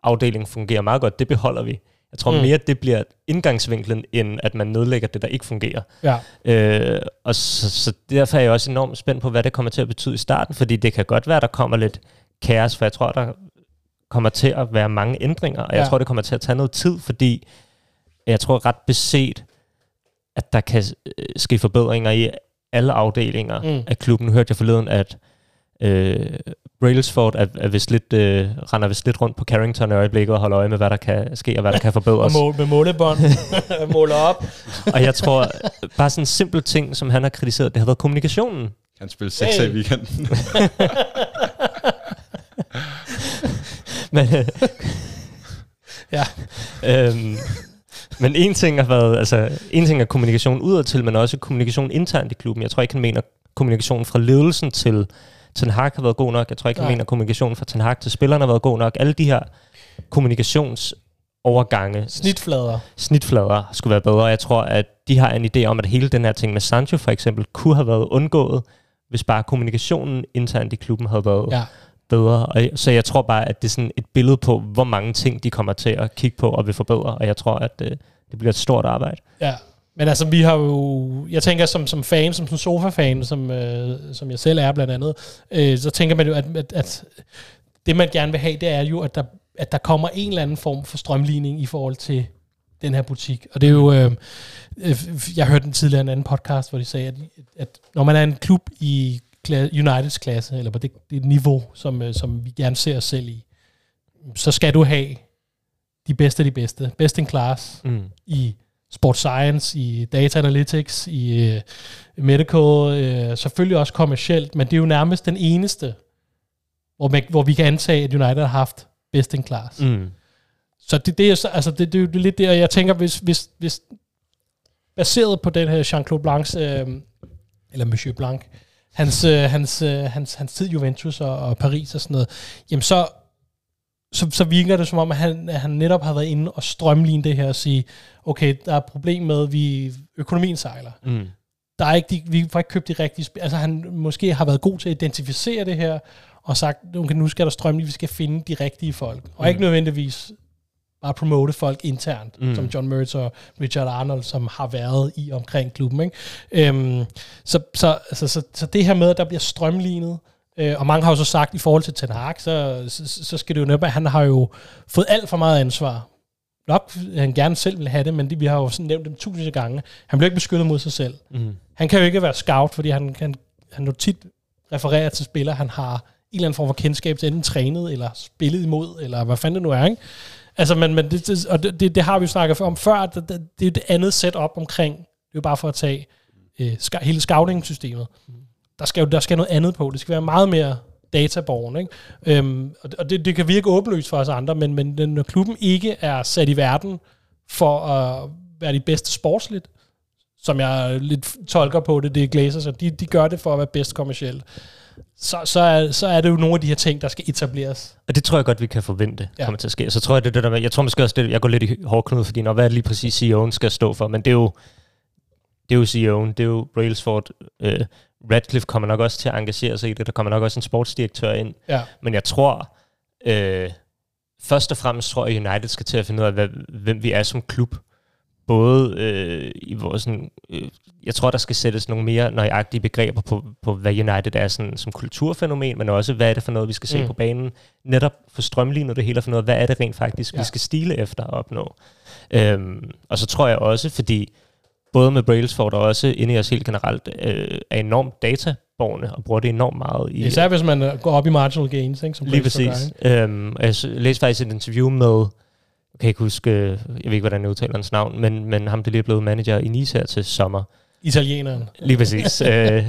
afdeling fungerer meget godt, det beholder vi. Jeg tror mm. mere, det bliver indgangsvinklen, end at man nedlægger det, der ikke fungerer. Ja. Øh, og så, så derfor er jeg også enormt spændt på, hvad det kommer til at betyde i starten, fordi det kan godt være, der kommer lidt kaos, for jeg tror, der kommer til at være mange ændringer, og jeg Ja. tror, det kommer til at tage noget tid, fordi jeg tror ret beset, at der kan øh, ske forbedringer i alle afdelinger Mm. af klubben. Nu hørte jeg forleden, at øh, Brailsford er, er vist lidt, øh, render vist lidt rundt på Carrington i øjeblikket og holder øje med, hvad der kan ske og hvad der kan Og forbedres. mål, med målebånd. Måler op. og jeg tror, bare sådan en simpel ting, som han har kritiseret, det har været kommunikationen. Han spiller sekser Hey. i weekenden. Men, Ja. øhm, men en ting har været, altså, en ting er kommunikation udadtil, men også kommunikation internt i klubben. Jeg tror ikke, han mener kommunikation fra ledelsen til Ten Hag har været god nok. Jeg tror ikke, han Nej. mener kommunikation fra Ten Hag til spillerne har været god nok. Alle de her kommunikationsovergange, Snitflader. snitflader skulle være bedre. Jeg tror, at de har en idé om, at hele den her ting med Sancho for eksempel, kunne have været undgået, hvis bare kommunikationen internt i klubben havde været Ja bedre. Og, så jeg tror bare, at det er sådan et billede på, hvor mange ting de kommer til at kigge på og vil forbedre. Og jeg tror, at øh, det bliver et stort arbejde. Ja, men altså vi har jo, jeg tænker som, som fan, som, som sofa-fan, som, øh, som jeg selv er blandt andet, øh, så tænker man jo, at, at, at det man gerne vil have, det er jo, at der, at der kommer en eller anden form for strømligning i forhold til den her butik. Og det er jo, øh, øh jeg hørte den tidligere en anden podcast, hvor de sagde, at, at når man er en klub i Uniteds klasse, eller på det, det niveau, som, øh, som vi gerne ser os selv i, så skal du have de bedste af de bedste. Best in class Mm. i sports science, i data analytics, i uh, medical, uh, selvfølgelig også kommercielt, men det er jo nærmest den eneste, hvor, man, hvor vi kan antage, at United har haft best in class. Mm. Så det, det, er, så- altså det, det, er lidt der, jeg tænker, hvis, hvis, hvis baseret på den her Jean-Claude Blancs, øh, eller Monsieur Blanc, hans, øh, hans, øh, hans, hans tid Juventus og, og Paris og sådan noget, jamen så, så, så virker det som om, at han, at han netop har været inde og strømline det her og sige, okay, der er et problem med, at vi, økonomien sejler. Mm. Der er ikke de, vi får ikke købt de rigtige spil. Altså han måske har været god til at identificere det her, og sagt, okay, nu skal der strømline, vi skal finde de rigtige folk. Og Mm. ikke nødvendigvis bare promote folk internt, mm. Som John Mertz og Richard Arnold, som har været i omkring klubben. Ikke? Øhm, så, så, altså, så, så det her med, at der bliver strømlignet, øh, og mange har jo så sagt, i forhold til Ten Hag, så, så, så skal det jo netop, at han har jo fået alt for meget ansvar. Nok han gerne selv vil have det, men det, vi har jo sådan nævnt dem tusind gange. Han bliver ikke beskyttet mod sig selv. Mm. Han kan jo ikke være scout, fordi han, han, han jo tit refererer til spillere, han har en eller anden form for kendskab til enten trænet, eller spillet imod, eller hvad fanden det nu er, ikke? Altså, men, men det, det, og det, det, det har vi jo snakket om før, det, det, det er et andet setup omkring, det er jo bare for at tage øh, ska, hele scouting-systemet. Der skal jo der skal noget andet på, det skal være meget mere databorgen, ikke? Øhm, og det- og det, det kan virke åbenlyst for os andre, men, men når klubben ikke er sat i verden for at være de bedste sportsligt, som jeg lidt tolker på det, det er Glazers, og de, de gør det for at være bedst kommercielt, så, så, er, så er det jo nogle af de her ting, der skal etableres. Og det tror jeg godt, vi kan forvente Ja. kommer til at ske. Så tror jeg, det det der med, jeg tror måske også, det, jeg går lidt i hårdknud, fordi når hvad er det lige præcis CEO'en skal stå for, men det er jo, det er jo CEO'en, det er jo Brailsford. Øh, Radcliffe kommer nok også til at engagere sig i det, der kommer nok også en sportsdirektør ind. Ja. Men jeg tror, øh, først og fremmest tror jeg, United skal til at finde ud af, hvad, hvem vi er som klub. Både øh, i vores... Sådan, øh, jeg tror, der skal sættes nogle mere nøjagtige begreber på, på hvad United er sådan, som kulturfænomen, men også, hvad er det for noget, vi skal se Mm. på banen. Netop få strømlignet det hele ud af, hvad er det rent faktisk, Ja. vi skal stile efter at opnå. Øhm, og så tror jeg også, fordi både med Brailsford og også inde i os helt generelt, øh, er enormt databorgerne og bruger det enormt meget i, Især hvis man øh, går op i marginal gains, ikke, som Lige præcis. Øhm, jeg læste faktisk et interview med, jeg kan ikke huske, øh, jeg ved ikke, hvordan jeg udtaler hans navn, men, men ham, der lige er blevet manager i Nice her til sommer. Italieneren. Lige præcis. øh,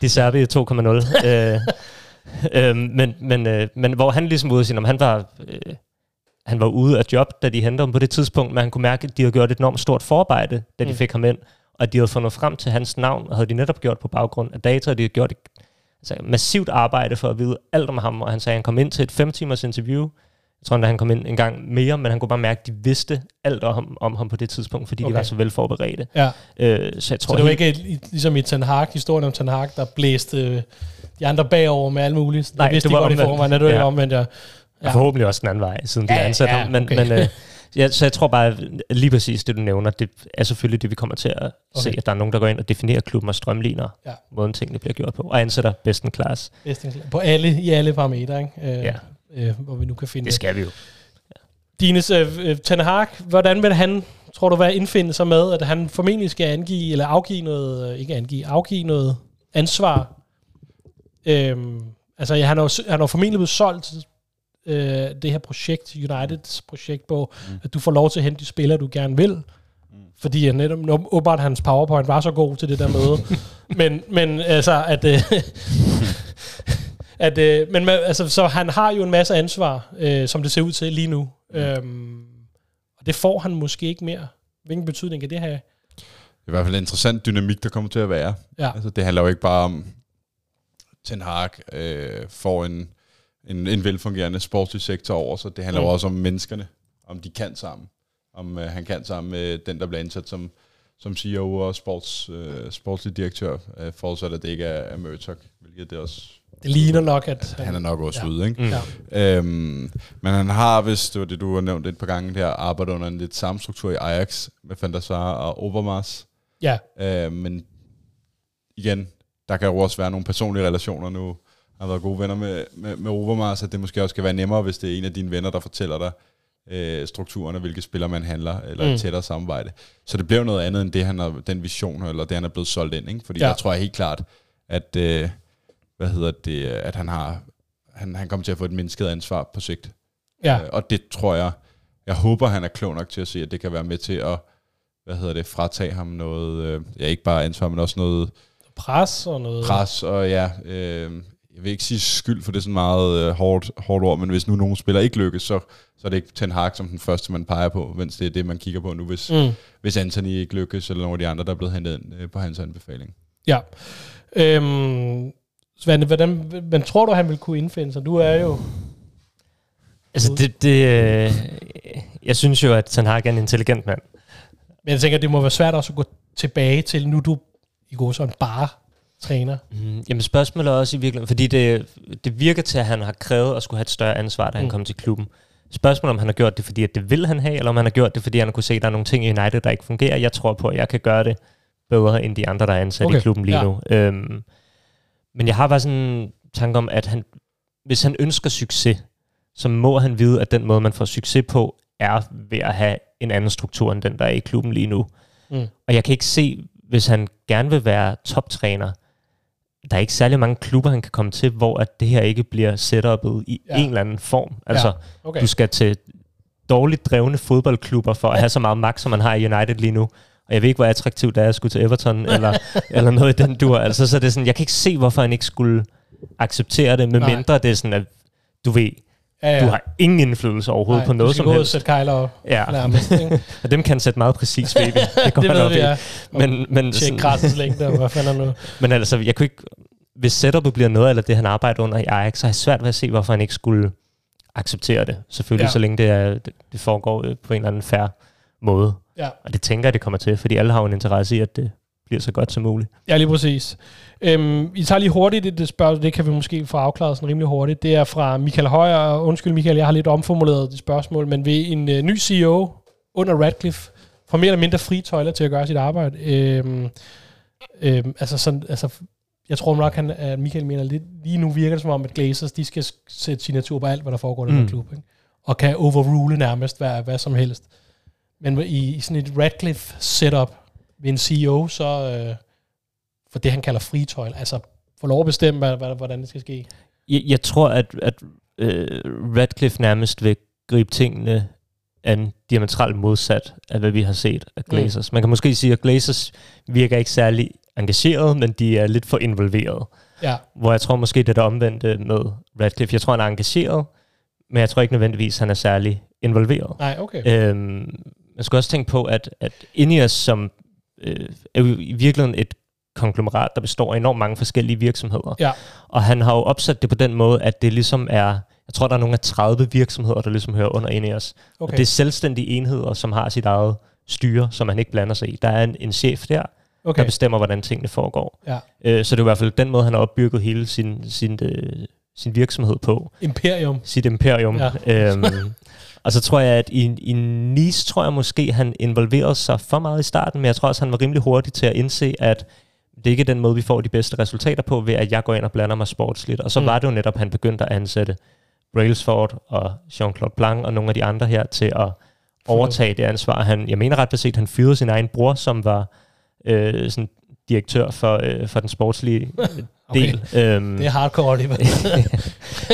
De Serbi 2.0. øh, øh, men, men, øh, men hvor han ligesom ude og sige, om han var... Øh, han var ude af job, da de hentede ham på det tidspunkt, men han kunne mærke, at de havde gjort et enormt stort forarbejde, da de Mm. fik ham ind, og at de havde fundet frem til hans navn, og havde de netop gjort på baggrund af data, og de havde gjort et altså, massivt arbejde for at vide alt om ham, og han sagde, at han kom ind til et fem timers interview, jeg tror, at han kom ind en gang mere, men han kunne bare mærke, at de vidste alt om, om ham på det tidspunkt, fordi okay. De var så velforberedte. Ja. Øh, så jeg tror, Så det var ikke ligesom i Ten Hag, historien om Ten Hag, der blæste øh, de andre bagover med alt muligt. Nej, Nej, vidste det de var godt i omvendt. forvejen. Er det ja. Ja. omvendt, ja. Ja. Og forhåbentlig også den anden vej, siden de Ja, har ansat ja, ham. Men, okay. men, øh, ja, så jeg tror bare, at lige præcis det, du nævner, det er selvfølgelig det, vi kommer til at okay. se, at der er nogen, der går ind og definerer klubben og strømligner Ja. måden tingene bliver gjort på, og ansætter bedst en class. Bedste- På alle, i alle parametre, ikke? Øh, Ja. Øh, hvor vi nu kan finde Det skal vi jo. Dines øh, øh, Ten Hag, hvordan vil han, tror du, hvad indfinde sig med, at han formentlig skal angive, eller afgive noget, øh, ikke angive, afgive noget ansvar? Øhm, altså, ja, han har jo han har formentlig blevet solgt øh, det her projekt, Uniteds projekt, på, mm. at du får lov til at hente de spillere, du gerne vil. Mm. Fordi han netop, åbenbart hans powerpoint var så god til det der møde. men, men altså, at... Øh, at øh, men altså, så han har jo en masse ansvar, øh, som det ser ud til lige nu. Mm. Øhm, og det får han måske ikke mere. Hvilken betydning kan det have? Det er i hvert fald en interessant dynamik, der kommer til at være. Ja. Altså, det handler jo ikke bare om, Ten Hag øh, får en, en, en velfungerende sportslig sektor over sig. Det handler Mm. jo også om menneskerne, om de kan sammen. Om øh, han kan sammen med den, der bliver ansat som, som CEO og sports, øh, sportslig direktør, øh, forudsat at det ikke er, er Murdoch, hvilket det også... Det ligner nok, at Han er nok også Ja. ude, ikke? Ja. Øhm, men han har, hvis det var det, du har nævnt et par gange der, arbejdet under en lidt samme struktur i Ajax med Van der Sar og Overmars. Ja, Øh, men igen, der kan jo også være nogle personlige relationer nu. Jeg har været gode venner med, med, med Overmars, at det måske også skal være nemmere, hvis det er en af dine venner, der fortæller dig øh, strukturerne, hvilke spiller man handler, eller Mm. mm. et tættere samarbejde. Så det bliver noget andet end det, han har, den vision, eller det, han er blevet solgt ind. Ikke? Fordi Ja. der tror jeg helt klart, at, øh, hvad hedder det, at han har han, han kommer til at få et mindsket ansvar på sigt. ja, Øh, og det tror jeg, jeg håber, han er klog nok til at se, at det kan være med til at, hvad hedder det, fratage ham noget, øh, ja ikke bare ansvar, men også noget pres og noget... pres, og ja, øh, jeg vil ikke sige skyld, for det er sådan meget øh, hårdt, hårdt ord, men hvis nu nogen spiller ikke lykkes, så, så er det ikke Ten Hag som den første, man peger på, mens det er det, man kigger på nu, hvis, mm. Hvis Anthony ikke lykkes, eller nogle af de andre, der er blevet hentet ind øh, på hans anbefaling. ja. Øhm, Svante, hvordan, men tror du, han vil kunne indfinde sig? Du er jo... Altså, det, det, øh, jeg synes jo, at Ten Hag er en intelligent mand. Men jeg tænker, det må være svært også at gå tilbage til, nu du i går sådan bare træner. Mm, jamen spørgsmålet er også i virkeligheden, fordi det, det virker til, at han har krævet at skulle have et større ansvar, da han Mm. kom til klubben. Spørgsmålet om han har gjort det, fordi at det vil han have, eller om han har gjort det, fordi han kunne se, at der er nogle ting i United, der ikke fungerer. Jeg tror på, at jeg kan gøre det bedre, end de andre, der er ansat Okay, i klubben lige ja. nu. Øhm, men jeg har bare sådan en tanke om, at han, hvis han ønsker succes, så må han vide, at den måde, man får succes på, er ved at have en anden struktur, end den, der er i klubben lige nu. Mm. Og jeg kan ikke se, hvis han gerne vil være toptræner, der er ikke særlig mange klubber, han kan komme til, hvor at det her ikke bliver setupet i Ja. en eller anden form. Altså, ja. Okay. du skal til dårligt drevne fodboldklubber for at have så meget magt, som man har i United lige nu. Og jeg ved ikke, hvor attraktivt det er at skulle til Everton, eller, eller noget i den dur. Altså, så er det sådan, jeg kan ikke se, hvorfor han ikke skulle acceptere det, Nej. medmindre det er sådan, at du ved, ja, ja. du har ingen indflydelse overhovedet Nej, på noget du skal som gå ud og helst. sætte kejler op. Ja, Nærmest, og dem kan sætte meget præcis, baby. Det går det ved vi, ja. Men, men, Tjek græsets længde, og hvad fanden er nu? men altså, jeg kunne ikke, hvis setupet bliver noget af det, han arbejder under i Ajax, så har jeg svært ved at se, hvorfor han ikke skulle acceptere det. Selvfølgelig, Ja. så længe det, er, det, foregår på en eller anden færre måde. Ja. Og det tænker jeg, det kommer til, fordi alle har jo en interesse i, at det bliver så godt som muligt. Ja, lige præcis. Øhm, I tager lige hurtigt det spørgsmål, det kan vi måske få afklaret sådan rimelig hurtigt. Det er fra Michael Højer, undskyld Michael, jeg har lidt omformuleret det spørgsmål, men ved en øh, ny CEO under Radcliffe får mere eller mindre frie tøjler til at gøre sit arbejde. Øhm, øhm, altså, sådan, altså, jeg tror nok, han, at Michael mener lidt, lige nu virker det som om, at Glazers, de skal sætte signatur på alt, hvad der foregår i den Mm. klub, ikke? og kan overrule nærmest hvad, hvad som helst. Men i, i sådan et Radcliffe setup ved en CEO, så øh, for det, han kalder fritøjl, altså få lov at bestemme, hvad, hvad, hvordan det skal ske. Jeg, jeg tror, at, at øh, Radcliffe nærmest vil gribe tingene an diametralt modsat af, hvad vi har set af Glazers. Mm. Man kan måske sige, at Glazers virker ikke særlig engageret, men de er lidt for involveret. Ja, Hvor jeg tror måske, det er det omvendte med Radcliffe. Jeg tror, han er engageret, men jeg tror ikke nødvendigvis, han er særlig involveret. nej, okay. Øhm, man skal også tænke på, at, at Ineos som øh, er jo i virkeligheden et konglomerat, der består af enormt mange forskellige virksomheder. Ja. Og han har jo opsat det på den måde, at det ligesom er, jeg tror, der er nogle af 30 virksomheder, der ligesom hører under Ineos. Okay. Og det er selvstændige enheder, som har sit eget styre, som man ikke blander sig i. Der er en, en chef der, okay. der bestemmer, hvordan tingene foregår. Ja. Øh, så det er i hvert fald den måde, han har opbygget hele sin, sin, øh, sin virksomhed på. Imperium. Sit imperium. Ja. Øhm, og så tror jeg, at i, i Nice tror jeg måske, han involverede sig for meget i starten, men jeg tror også, han var rimelig hurtig til at indse, at det ikke er den måde, vi får de bedste resultater på, ved at jeg går ind og blander mig sportsligt. Og så mm. var det jo netop, at han begyndte at ansætte Brailsford og Jean-Claude Blanc og nogle af de andre her til at overtage det ansvar. Han, jeg mener ret beset, han fyrede sin egen bror, som var øh, sådan direktør for, øh, for den sportslige del. Okay. Øhm, det er hardcore, det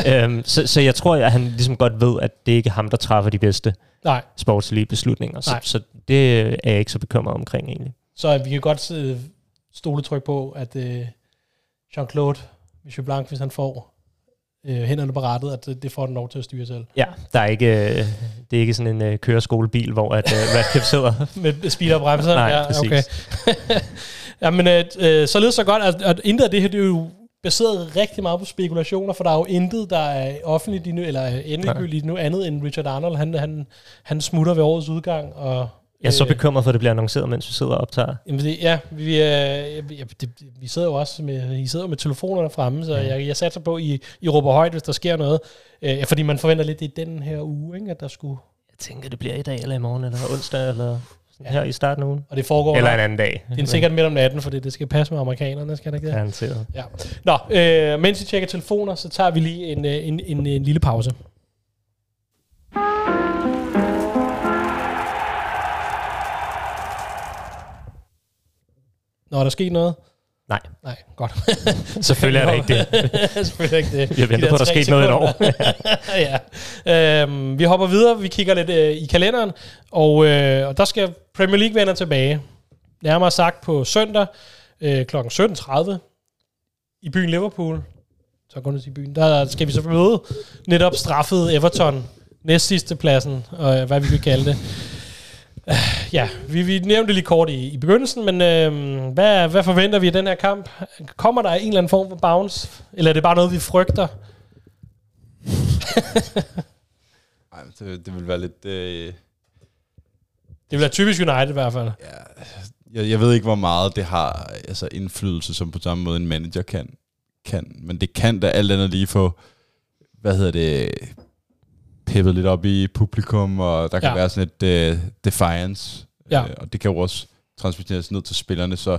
øhm, så, så jeg tror, at han ligesom godt ved, at det ikke er ham, der træffer de bedste Nej. sportslige beslutninger. Så, så det er jeg ikke så bekymret omkring egentlig. Så vi kan godt øh, stole tryk på, at øh, Jean-Claude Michel Blanc, hvis han får øh, hænderne på rettet, at det, det får den lov til at styre selv. Ja, der er ikke, øh, det er ikke sådan en øh, køreskolebil, hvor at, øh, Radcliffe sidder. Med speed og bremser? Nej, ja, præcis. okay. ja, men øh, øh, således så godt, at, at intet af det her, det er jo baseret rigtig meget på spekulationer, for der er jo intet, der er offentligt nu, eller endegyldigt nu andet end Richard Arnold. Han, han, han smutter ved årets udgang, og jeg er så bekymret for, at det bliver annonceret, mens vi sidder og optager. Jamen det, ja, vi, øh, ja, det, vi sidder jo også med, I sidder med telefonerne fremme, så ja. jeg, jeg satser på, I, I råber højt, hvis der sker noget. Øh, fordi man forventer lidt i den her uge, ikke, at der skulle... Jeg tænker, det bliver i dag, eller i morgen, eller onsdag, eller ja. her i starten af ugen. Og det foregår... Eller en anden dag. Det er sikkert midt om natten, fordi det skal passe med amerikanerne, skal det ikke? Garanteret. Ja. Nå, øh, mens I tjekker telefoner, så tager vi lige en, en, en, en, en lille pause. Nå, er der sket noget? Nej. Nej, godt. Selvfølgelig er der ikke det. Selvfølgelig ikke det. Har ventet på, at der skete noget i år. ja. Øhm, vi hopper videre. Vi kigger lidt øh, i kalenderen. Og, øh, og der skal Premier League vende tilbage. Nærmere sagt på søndag øh, kl. 17.30 i byen Liverpool. Så går i byen. Der skal vi så møde netop straffet Everton. Næst sidste pladsen, og hvad vi kan kalde det. Ja, vi, vi nævnte lige kort i, i begyndelsen, men øh, hvad, hvad forventer vi af den her kamp? Kommer der en eller anden form for bounce, eller er det bare noget, vi frygter? Ej, det, det vil være lidt... Øh... Det vil være typisk United i hvert fald. Ja, jeg, jeg ved ikke, hvor meget det har altså indflydelse, som på samme måde en manager kan. kan. Men det kan da alt andet lige få, hvad hedder det, peppet lidt op i publikum, og der kan ja. være sådan et uh, defiance, ja. uh, og det kan jo også transmitteres ned til spillerne, så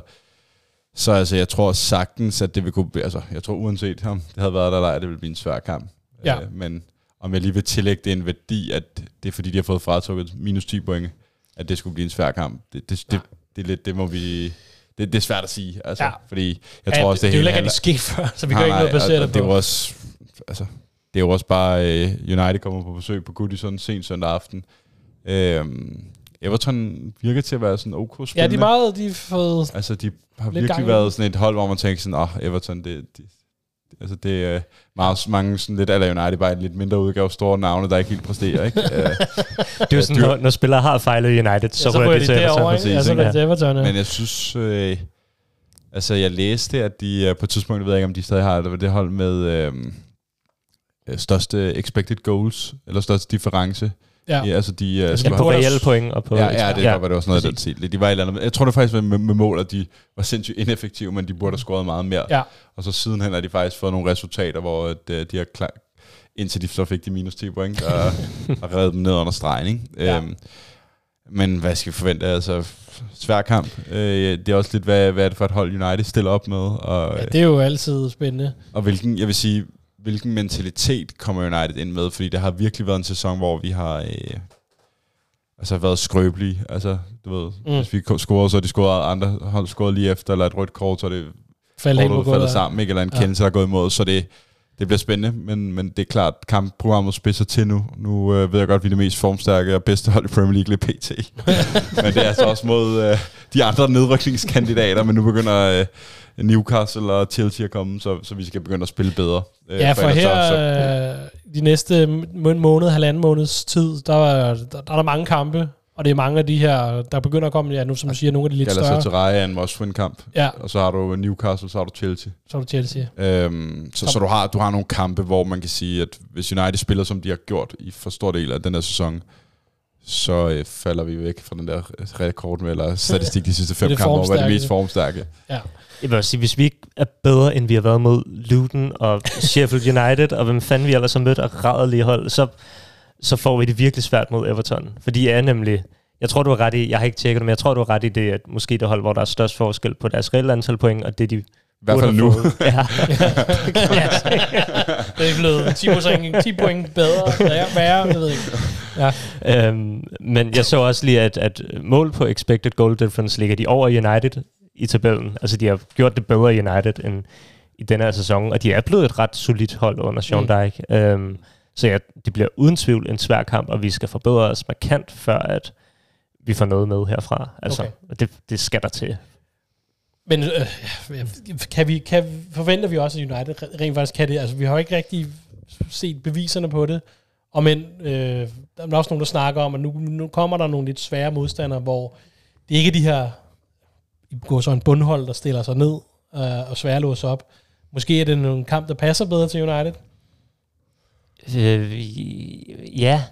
så altså, jeg tror sagtens, at det vil kunne... Altså, jeg tror uanset om det havde været der eller det vil blive en svær kamp. Ja. Uh, men om jeg lige vil tillægge det en værdi, at det er fordi, de har fået fratrukket minus 10 point, at det skulle blive en svær kamp. Det, det, ja. det, det, er lidt, det må vi... Det, det er svært at sige, altså, ja. fordi jeg tror ja, også, det, det, det er jo ikke, at det sker før, så vi kan ikke noget basere det på. Det er også, altså, det er jo også bare, uh, United kommer på besøg på Goodison sent søndag aften. Uh, Everton virker til at være sådan ok spændende. Ja, de er meget, de har fået Altså, de har virkelig været sådan et hold, hvor man tænker sådan, åh, oh, Everton, det, det, altså det er meget mange sådan lidt eller United, bare en lidt mindre udgave, store navne, der ikke helt præsterer, ikke? uh, det er jo sådan, når, når spillere har fejlet United, så, ja, så rører de til Everton. Præcis, ja, så rører de til Everton, ja. Men jeg synes, øh, altså jeg læste, at de på et tidspunkt, jeg ved ikke, om de stadig har det, det hold med, øh, Øh, største expected goals, eller største difference. Ja. ja altså de, uh, altså på reelle point og på... Ja, ja, det ja. var det også noget af den stil. De var et eller andet, jeg tror det faktisk var med, med mål, at de var sindssygt ineffektive, men de burde have scoret meget mere. Ja. Og så sidenhen har de faktisk fået nogle resultater, hvor at, uh, de har klar, indtil de så fik de minus 10 point, og har reddet dem ned under stregen. Ikke? Ja. Øhm, men hvad skal vi forvente? Altså, svær kamp. Øh, det er også lidt, hvad, hvad er det for et hold United stiller op med? Og, ja, det er jo altid spændende. Og hvilken, jeg vil sige, hvilken mentalitet kommer United ind med, fordi det har virkelig været en sæson, hvor vi har øh, altså været skrøbelige. Altså, du ved, mm. hvis vi scorede, så er de scoret andre hold scoret lige efter, eller et rødt kort, så er det faldet, faldet sammen, ikke? eller en ja. kendelse, der er gået imod, så det, det bliver spændende, men, men det er klart, kampprogrammet spidser til nu. Nu øh, ved jeg godt, at vi er det mest formstærke og bedste hold i Premier League lige pt. men det er altså også mod øh, de andre nedrykningskandidater, men nu begynder øh, Newcastle og Chelsea at komme, så, så vi skal begynde at spille bedre. Øh, ja, for, for her så, så. Øh, de næste måned, halvanden måneds tid, der, der, der er der mange kampe, og det er mange af de her, der begynder at komme, ja, nu som du siger, nogle af de lidt større. til Raja en must win kamp. Ja. Og så har du Newcastle, så har du Chelsea. Så har du Chelsea. Øhm, så, så du, har, du har nogle kampe, hvor man kan sige, at hvis United spiller, som de har gjort i for stor del af den her sæson, så øh, falder vi væk fra den der rekord med, eller statistik de sidste fem er kampe, hvor er det mest formstærke. Ja. Jeg vil også sige, hvis vi ikke er bedre, end vi har været mod Luton og Sheffield United, og hvem fanden vi ellers har mødt og rædderlige hold, så, så får vi det virkelig svært mod Everton. For de er nemlig, jeg tror du har ret i, jeg har ikke tjekket det, men jeg tror du har ret i det, at måske det hold, hvor der er størst forskel på deres reelle antal point, og det de I hvert fald nu. fået. Ja. Det er blevet 10 point, 10 point bedre, værre, jeg ved ikke. Ja. øhm, men jeg så også lige, at, at mål på expected goal difference ligger de over United i tabellen. Altså de har gjort det bedre i United end i denne her sæson, og de er blevet et ret solidt hold under Sean Mm. Dyke. Øhm, så ja, det bliver uden tvivl en svær kamp, og vi skal forbedre os markant, før at vi får noget med herfra. Altså, Okay. det, det skal der til. Men øh, kan vi, kan, forventer vi også, at United rent faktisk kan det? Altså, vi har jo ikke rigtig set beviserne på det. Og men, øh, der er også nogen, der snakker om, at nu, nu kommer der nogle lidt svære modstandere, hvor det ikke er de her går så en bundhold, der stiller sig ned øh, og svære låser op. Måske er det en kamp, der passer bedre til United. Øh, ja.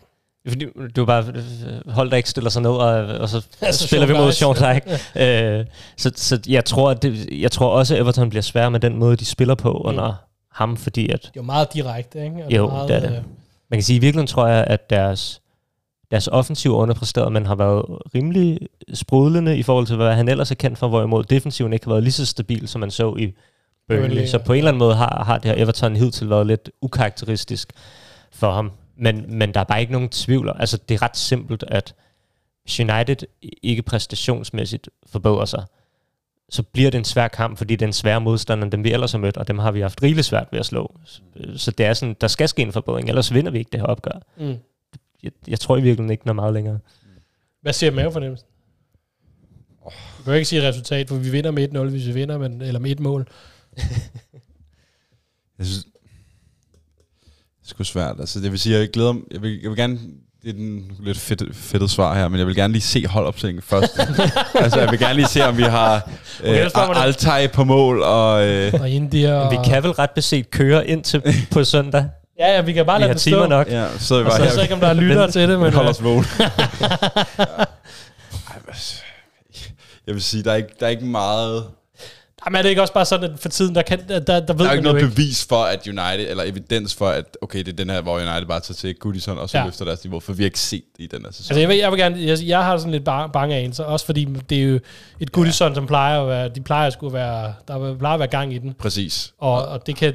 Var bare øh, hold, der ikke stiller sig ned, og, og så Altså, altså, spiller vi mod. Sean Dyche. øh, så, så jeg tror, at det, jeg tror også, at Everton bliver svær med den måde, de spiller på Mm. under ham, fordi at, Det er jo meget direkte, ikke? Og Jo, meget, det er det. øh, man kan sige, i virkeligheden tror jeg, at deres, deres offensiv underpræsteret, men har været rimelig sprudlende i forhold til, hvad han ellers er kendt for, hvorimod defensiven ikke har været lige så stabil, som man så i Burnley. Burnley, Så på en eller anden måde har, har det her Everton hidtil været lidt ukarakteristisk for ham. Men, men der er bare ikke nogen tvivl. Altså, det er ret simpelt, at hvis United ikke præstationsmæssigt forbedrer sig, så bliver det en svær kamp, fordi det er en svær modstander, end dem vi ellers har mødt, og dem har vi haft rigeligt svært ved at slå. Så det er sådan, der skal ske en forbedring, ellers vinder vi ikke det her opgør. mm. Jeg, jeg tror i virkeligheden ikke, den er meget længere. Hvad siger mavefornemmelsen? Du kan jo ikke sige resultat, for vi vinder med 1-0, hvis vi vinder, men, eller med et mål. Jeg synes, det er sgu svært. Altså, det vil sige, jeg glæder mig, jeg vil, jeg vil gerne, det er den lidt fedt, fedtet svar her, men jeg vil gerne lige se holdopstillingen først. altså, jeg vil gerne lige se, om vi har Okay, øh. Altai på mål, og øh, Og India og... Vi kan vel ret beset køre ind til på søndag. Ja, ja, vi kan bare Vi lade har det timer stå. nok. ja, så er vi Og bare så, her. så ikke, om der er lyttere til det, men... Hold øh, os vågen. Ej, hvad- jeg vil sige, der er ikke, der er ikke meget... Jamen, er det ikke også bare sådan, at for tiden, der, kan, der, der, der ved Der er ikke noget ikke. bevis for, at United, eller evidens for, at okay, det er den her, hvor United bare tager til Goodison, og så Ja. ja. løfter deres niveau, for vi har ikke set det i den her sæson. Altså, jeg, vil, jeg vil gerne, jeg, jeg har sådan lidt ba- bange anelser, også fordi det er jo et Goodison, som plejer at være, de plejer at skulle være, der plejer at være gang i den, Præcis. og, og det kan,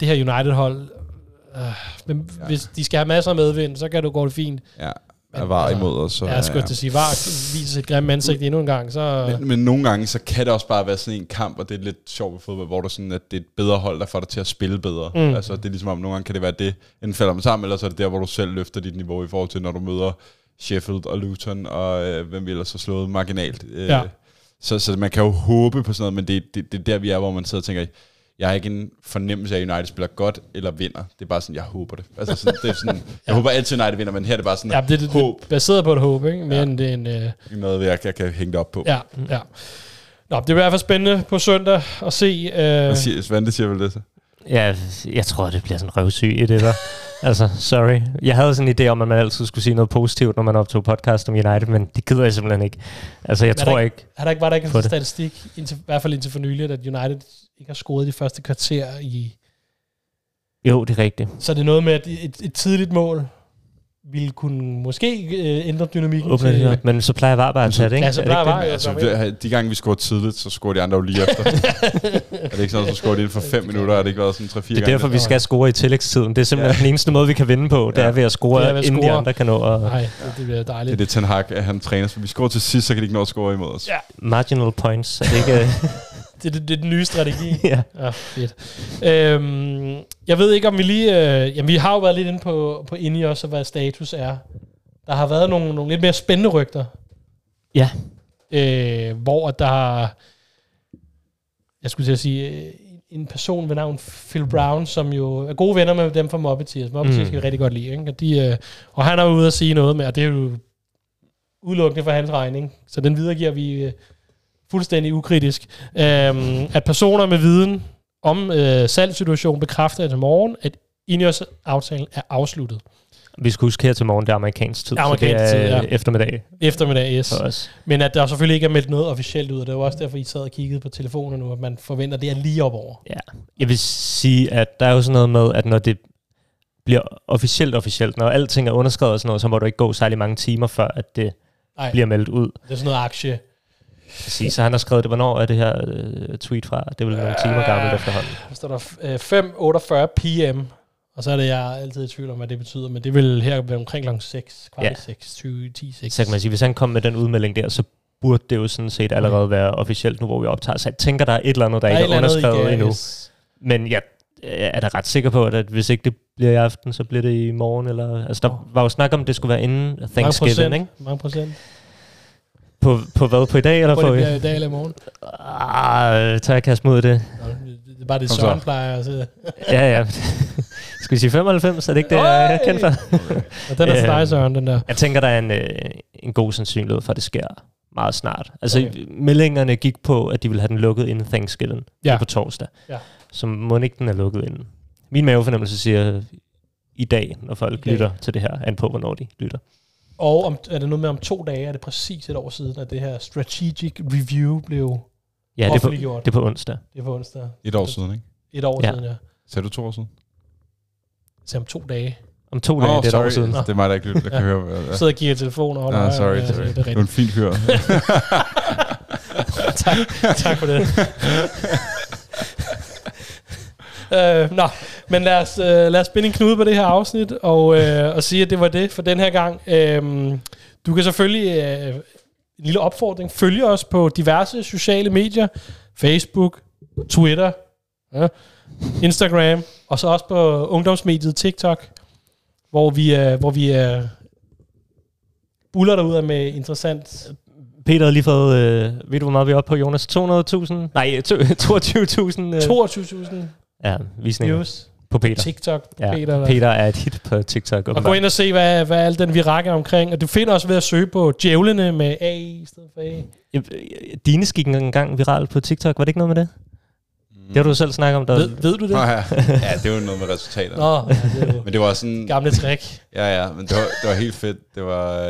det her United-hold, øh, men Ja. hvis de skal have masser af medvind, så kan det gå det fint. Ja, Men der var altså, imod os. Så, Ja, jeg skulle til at sige, var viser sit grimme ansigt endnu en gang, så... Men, men nogle gange, så kan det også bare være sådan en kamp, og det er lidt sjovt ved fodbold, hvor der sådan, at det er et bedre hold, der får dig til at spille bedre. Mm. Altså, det er ligesom om, nogle gange kan det være det, enten falder man sammen, eller så er det der, hvor du selv løfter dit niveau i forhold til, når du møder Sheffield og Luton, og øh, hvem vi ellers har slået marginalt. Øh, Ja. så, så man kan jo håbe på sådan noget, men det, det, det er der, vi er, hvor man sidder og tænker, jeg har ikke en fornemmelse af, at United spiller godt eller vinder. Det er bare sådan, jeg håber det. Altså sådan, det er sådan, jeg Ja. håber altid, United vinder, men her er det bare sådan, Ja, det, det, det håb. er baseret på et håb, ikke? Mere Ja. end det er en... Øh, noget, jeg, jeg kan hænge det op på. ja, ja. Nå, det bliver i hvert fald spændende på søndag at se... Øh, Hvad siger, Svante siger vel det så? Ja, jeg tror, det bliver sådan røvsyg i det der. altså, sorry. Jeg havde sådan en idé om, at man altid skulle sige noget positivt, når man optog podcast om United, men det gider jeg simpelthen ikke. Altså, jeg Men er tror der ikke... Har der ikke, var der ikke en statistik, indtil, i hvert fald indtil for nylig, at United ikke har scoret de første kvarter i... Jo, det er rigtigt. Så det er noget med, at et, et tidligt mål ville kunne måske øh, ændre dynamikken Åbner det op, men så plejer jeg bare at tage det, ikke? Ja, så Er det plejer VAR det? Altså, så- det, de gange vi scorer tidligt, så scorer de andre jo lige efter. er det ikke sådan, så scorer de inden for 5 minutter? Har det ikke været sådan 3-4 gange? Det er derfor, vi det. skal score i tillægstiden. Det er simpelthen Ja. den eneste måde, vi kan vinde på. Det Ja. er ved at score, Det er ved at inden de score. andre kan nå at... Nej, det, det bliver Det er dejligt. det, Ten Hag, at han træner. Så vi scorer til sidst, så kan de ikke nå at score imod os. Ja. Marginal points. Er det ikke... Det, det, det er den nye strategi. ja. Ja, fedt. Øhm, jeg ved ikke, om vi lige... Øh, jamen, vi har jo været lidt inde på, på inde i også, hvad status er. Der har været nogle, nogle lidt mere spændende rygter. Ja. Øh, hvor der har... Jeg skulle til at sige... øh, En person ved navn Phil Brown, som jo er gode venner med dem fra Muppeteers. Muppeteers Mm. skal vi rigtig godt lide. Ikke? Og, de, øh, og han er ude at sige noget med, og det er jo udelukkende for hans regning. Så den videregiver vi øh, fuldstændig ukritisk. Øhm, at personer med viden om øh, salgssituationen bekræfter til morgen, at Ineos aftalen er afsluttet. Vi skal huske her til morgen, det er amerikansk tid, Amerikansk så det er tid, ja. eftermiddag Eftermiddag, yes. for os. Men at der selvfølgelig ikke er meldt noget officielt ud, og det var også derfor, I sad og kiggede på telefoner nu, at man forventer, at det er lige op over. Ja. Jeg vil sige, at der er jo sådan noget med, at når det bliver officielt officielt, når alting er underskrevet og sådan noget, så må du ikke gå særlig mange timer, før at det Nej, bliver meldt ud. det er sådan noget aktie. Præcis, så han har skrevet det. Hvornår er det her øh, tweet fra? Det er vel nogle timer gammelt efterhånden. Der står der øh, 5.48 p.m., og så er det, jeg er altid i tvivl om, hvad det betyder, men det vil her være omkring kl. 6, kvart Ja. i 6, 20, 10, 6. Så kan man sige, hvis han kom med den udmelding der, så burde det jo sådan set allerede være officielt nu, hvor vi optager. Så jeg tænker, der er et eller andet, der, Der er ikke er underskrevet kan- endnu. yes. Men jeg er da ret sikker på, at hvis ikke det bliver i aften, så bliver det i morgen. Eller, altså, der var jo snak om, at det skulle være inden Mange Thanksgiving, procent, ikke? mange procent. På, på hvad? På i dag, eller på... det bliver i dag eller i morgen. Ah, tager jeg kaste mod det? Nå, det er bare det. Søren plejer at sige. Ja, ja. Skal vi sige 95? Er det ikke det, jeg er kendt for? Og den er dig, Øhm, Søren, den der. Jeg tænker, der er en, øh, en god sandsynlighed for, at det sker meget snart. Altså, Okay. meldingerne gik på, at de ville have den lukket inden Thanksgiving Ja. på torsdag. Ja. Så må ikke den er lukket inden. Min mavefornemmelse siger i dag, når folk I dag. lytter til det her, an på, hvornår de lytter. Og om, er det noget med om to dage, er det præcis et år siden, at det her strategic review blev Ja, det er, på, offentliggjort. det er på onsdag. Det er på onsdag. Et år siden, ikke? Et år Ja. siden, ja. Sagde du to år siden? Så om to dage. Om to dage, Åh, det er et år sorry. siden. Det er mig, der ikke lytter. Jeg kan Ja. høre. hvad- Ja. Sidder og kigger i telefonen og holder Ah, øje, sorry, ja, sorry. Det er Det var en rigtigt. fin fyr. tak, tak for det. øh, nå, men lad os, øh, lad os spænde en knude på det her afsnit, og, øh, og sige, at det var det for den her gang. Øh, du kan selvfølgelig, øh, en lille opfordring, følge os på diverse sociale medier, Facebook, Twitter, ja, Instagram, og så også på ungdomsmediet TikTok, hvor vi, øh, hvor vi øh, buller derud med interessant Peter har lige fået, øh, ved du hvor meget vi er oppe på, Jonas? 200.000? Nej, to- 22.000 øh, 22.000 ja, visninger views på Peter. TikTok, Ja, Peter. der. Peter er et hit på TikTok. Og gå ind og se, hvad, hvad al den virak er omkring. Og du finder også ved at søge på djævlene med A i stedet for A. Dine gik engang viralt på TikTok, var det ikke noget med det? Det har du selv snakket om. Der... Ved, ved du det? Nå, ja. ja, det var noget med resultater. Nå, ja, det jo Men det var sådan... gamle trick. Ja, ja, men det var, det var helt fedt. Det var,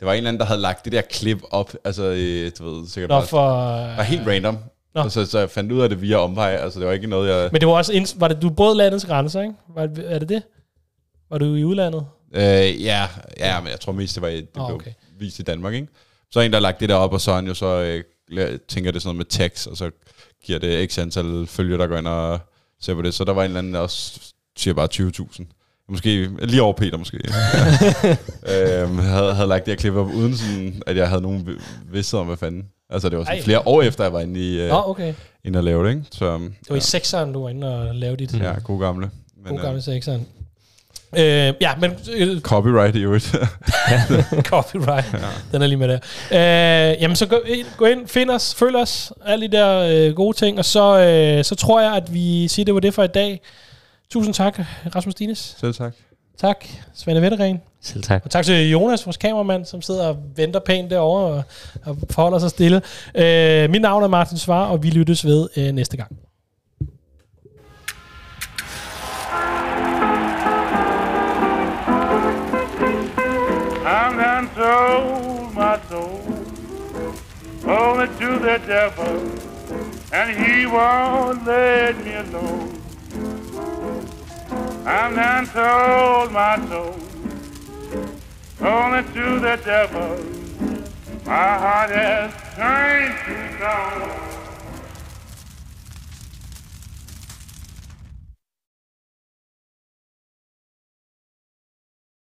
det var en eller anden, der havde lagt det der klip op. Altså, øh, du ved, sikkert Nå, bare... for... Det var helt random. Nå. Så, så jeg fandt ud af det via omvej. Altså, det var ikke noget, jeg... Men det var også... Ind, var det, du brød landets grænser, ikke? Var, er det det? Var du i udlandet? Øh, ja, ja, men jeg tror mest, det var i, det Åh, blev okay. vist i Danmark, ikke? Så er en, der har lagt det der op, og så han jo så øh, tænker det sådan noget med tekst, og så giver det x antal følgere, der går ind og ser på det. Så der var en eller anden, der også siger bare 20.000. Måske lige over Peter, måske. øhm, havde, havde lagt det her klip op, uden sådan, at jeg havde nogen vi- vidsthed om, hvad fanden. Altså, det var sådan Ej. flere år efter, jeg var inde i, øh, Nå, okay. inde og lave det, ikke? Så, Det var i sekseren, du var inde og lavede dit ja, god gamle. Men, gode øh, gamle sekseren. Øh, ja, men øh, copyright i øvrigt. copyright, ja. den er lige med der. Øh, jamen, så gå ind, gå ind, find os, følg os, alle de der øh, gode ting, og så, øh, så tror jeg, at vi siger, det var det for i dag. Tusind tak, Rasmus Dines. Selv tak. Tak, Svende Vettergren. Selv tak. Og tak til Jonas, vores kameramand, som sidder og venter pænt derovre og, og forholder sig stille. Øh, mit navn er Martin Svar, og vi lyttes ved øh, næste gang. I'm done sold my soul only to the devil, and he won't let me alone. I'm done sold my soul only to the devil. My heart has turned to stone.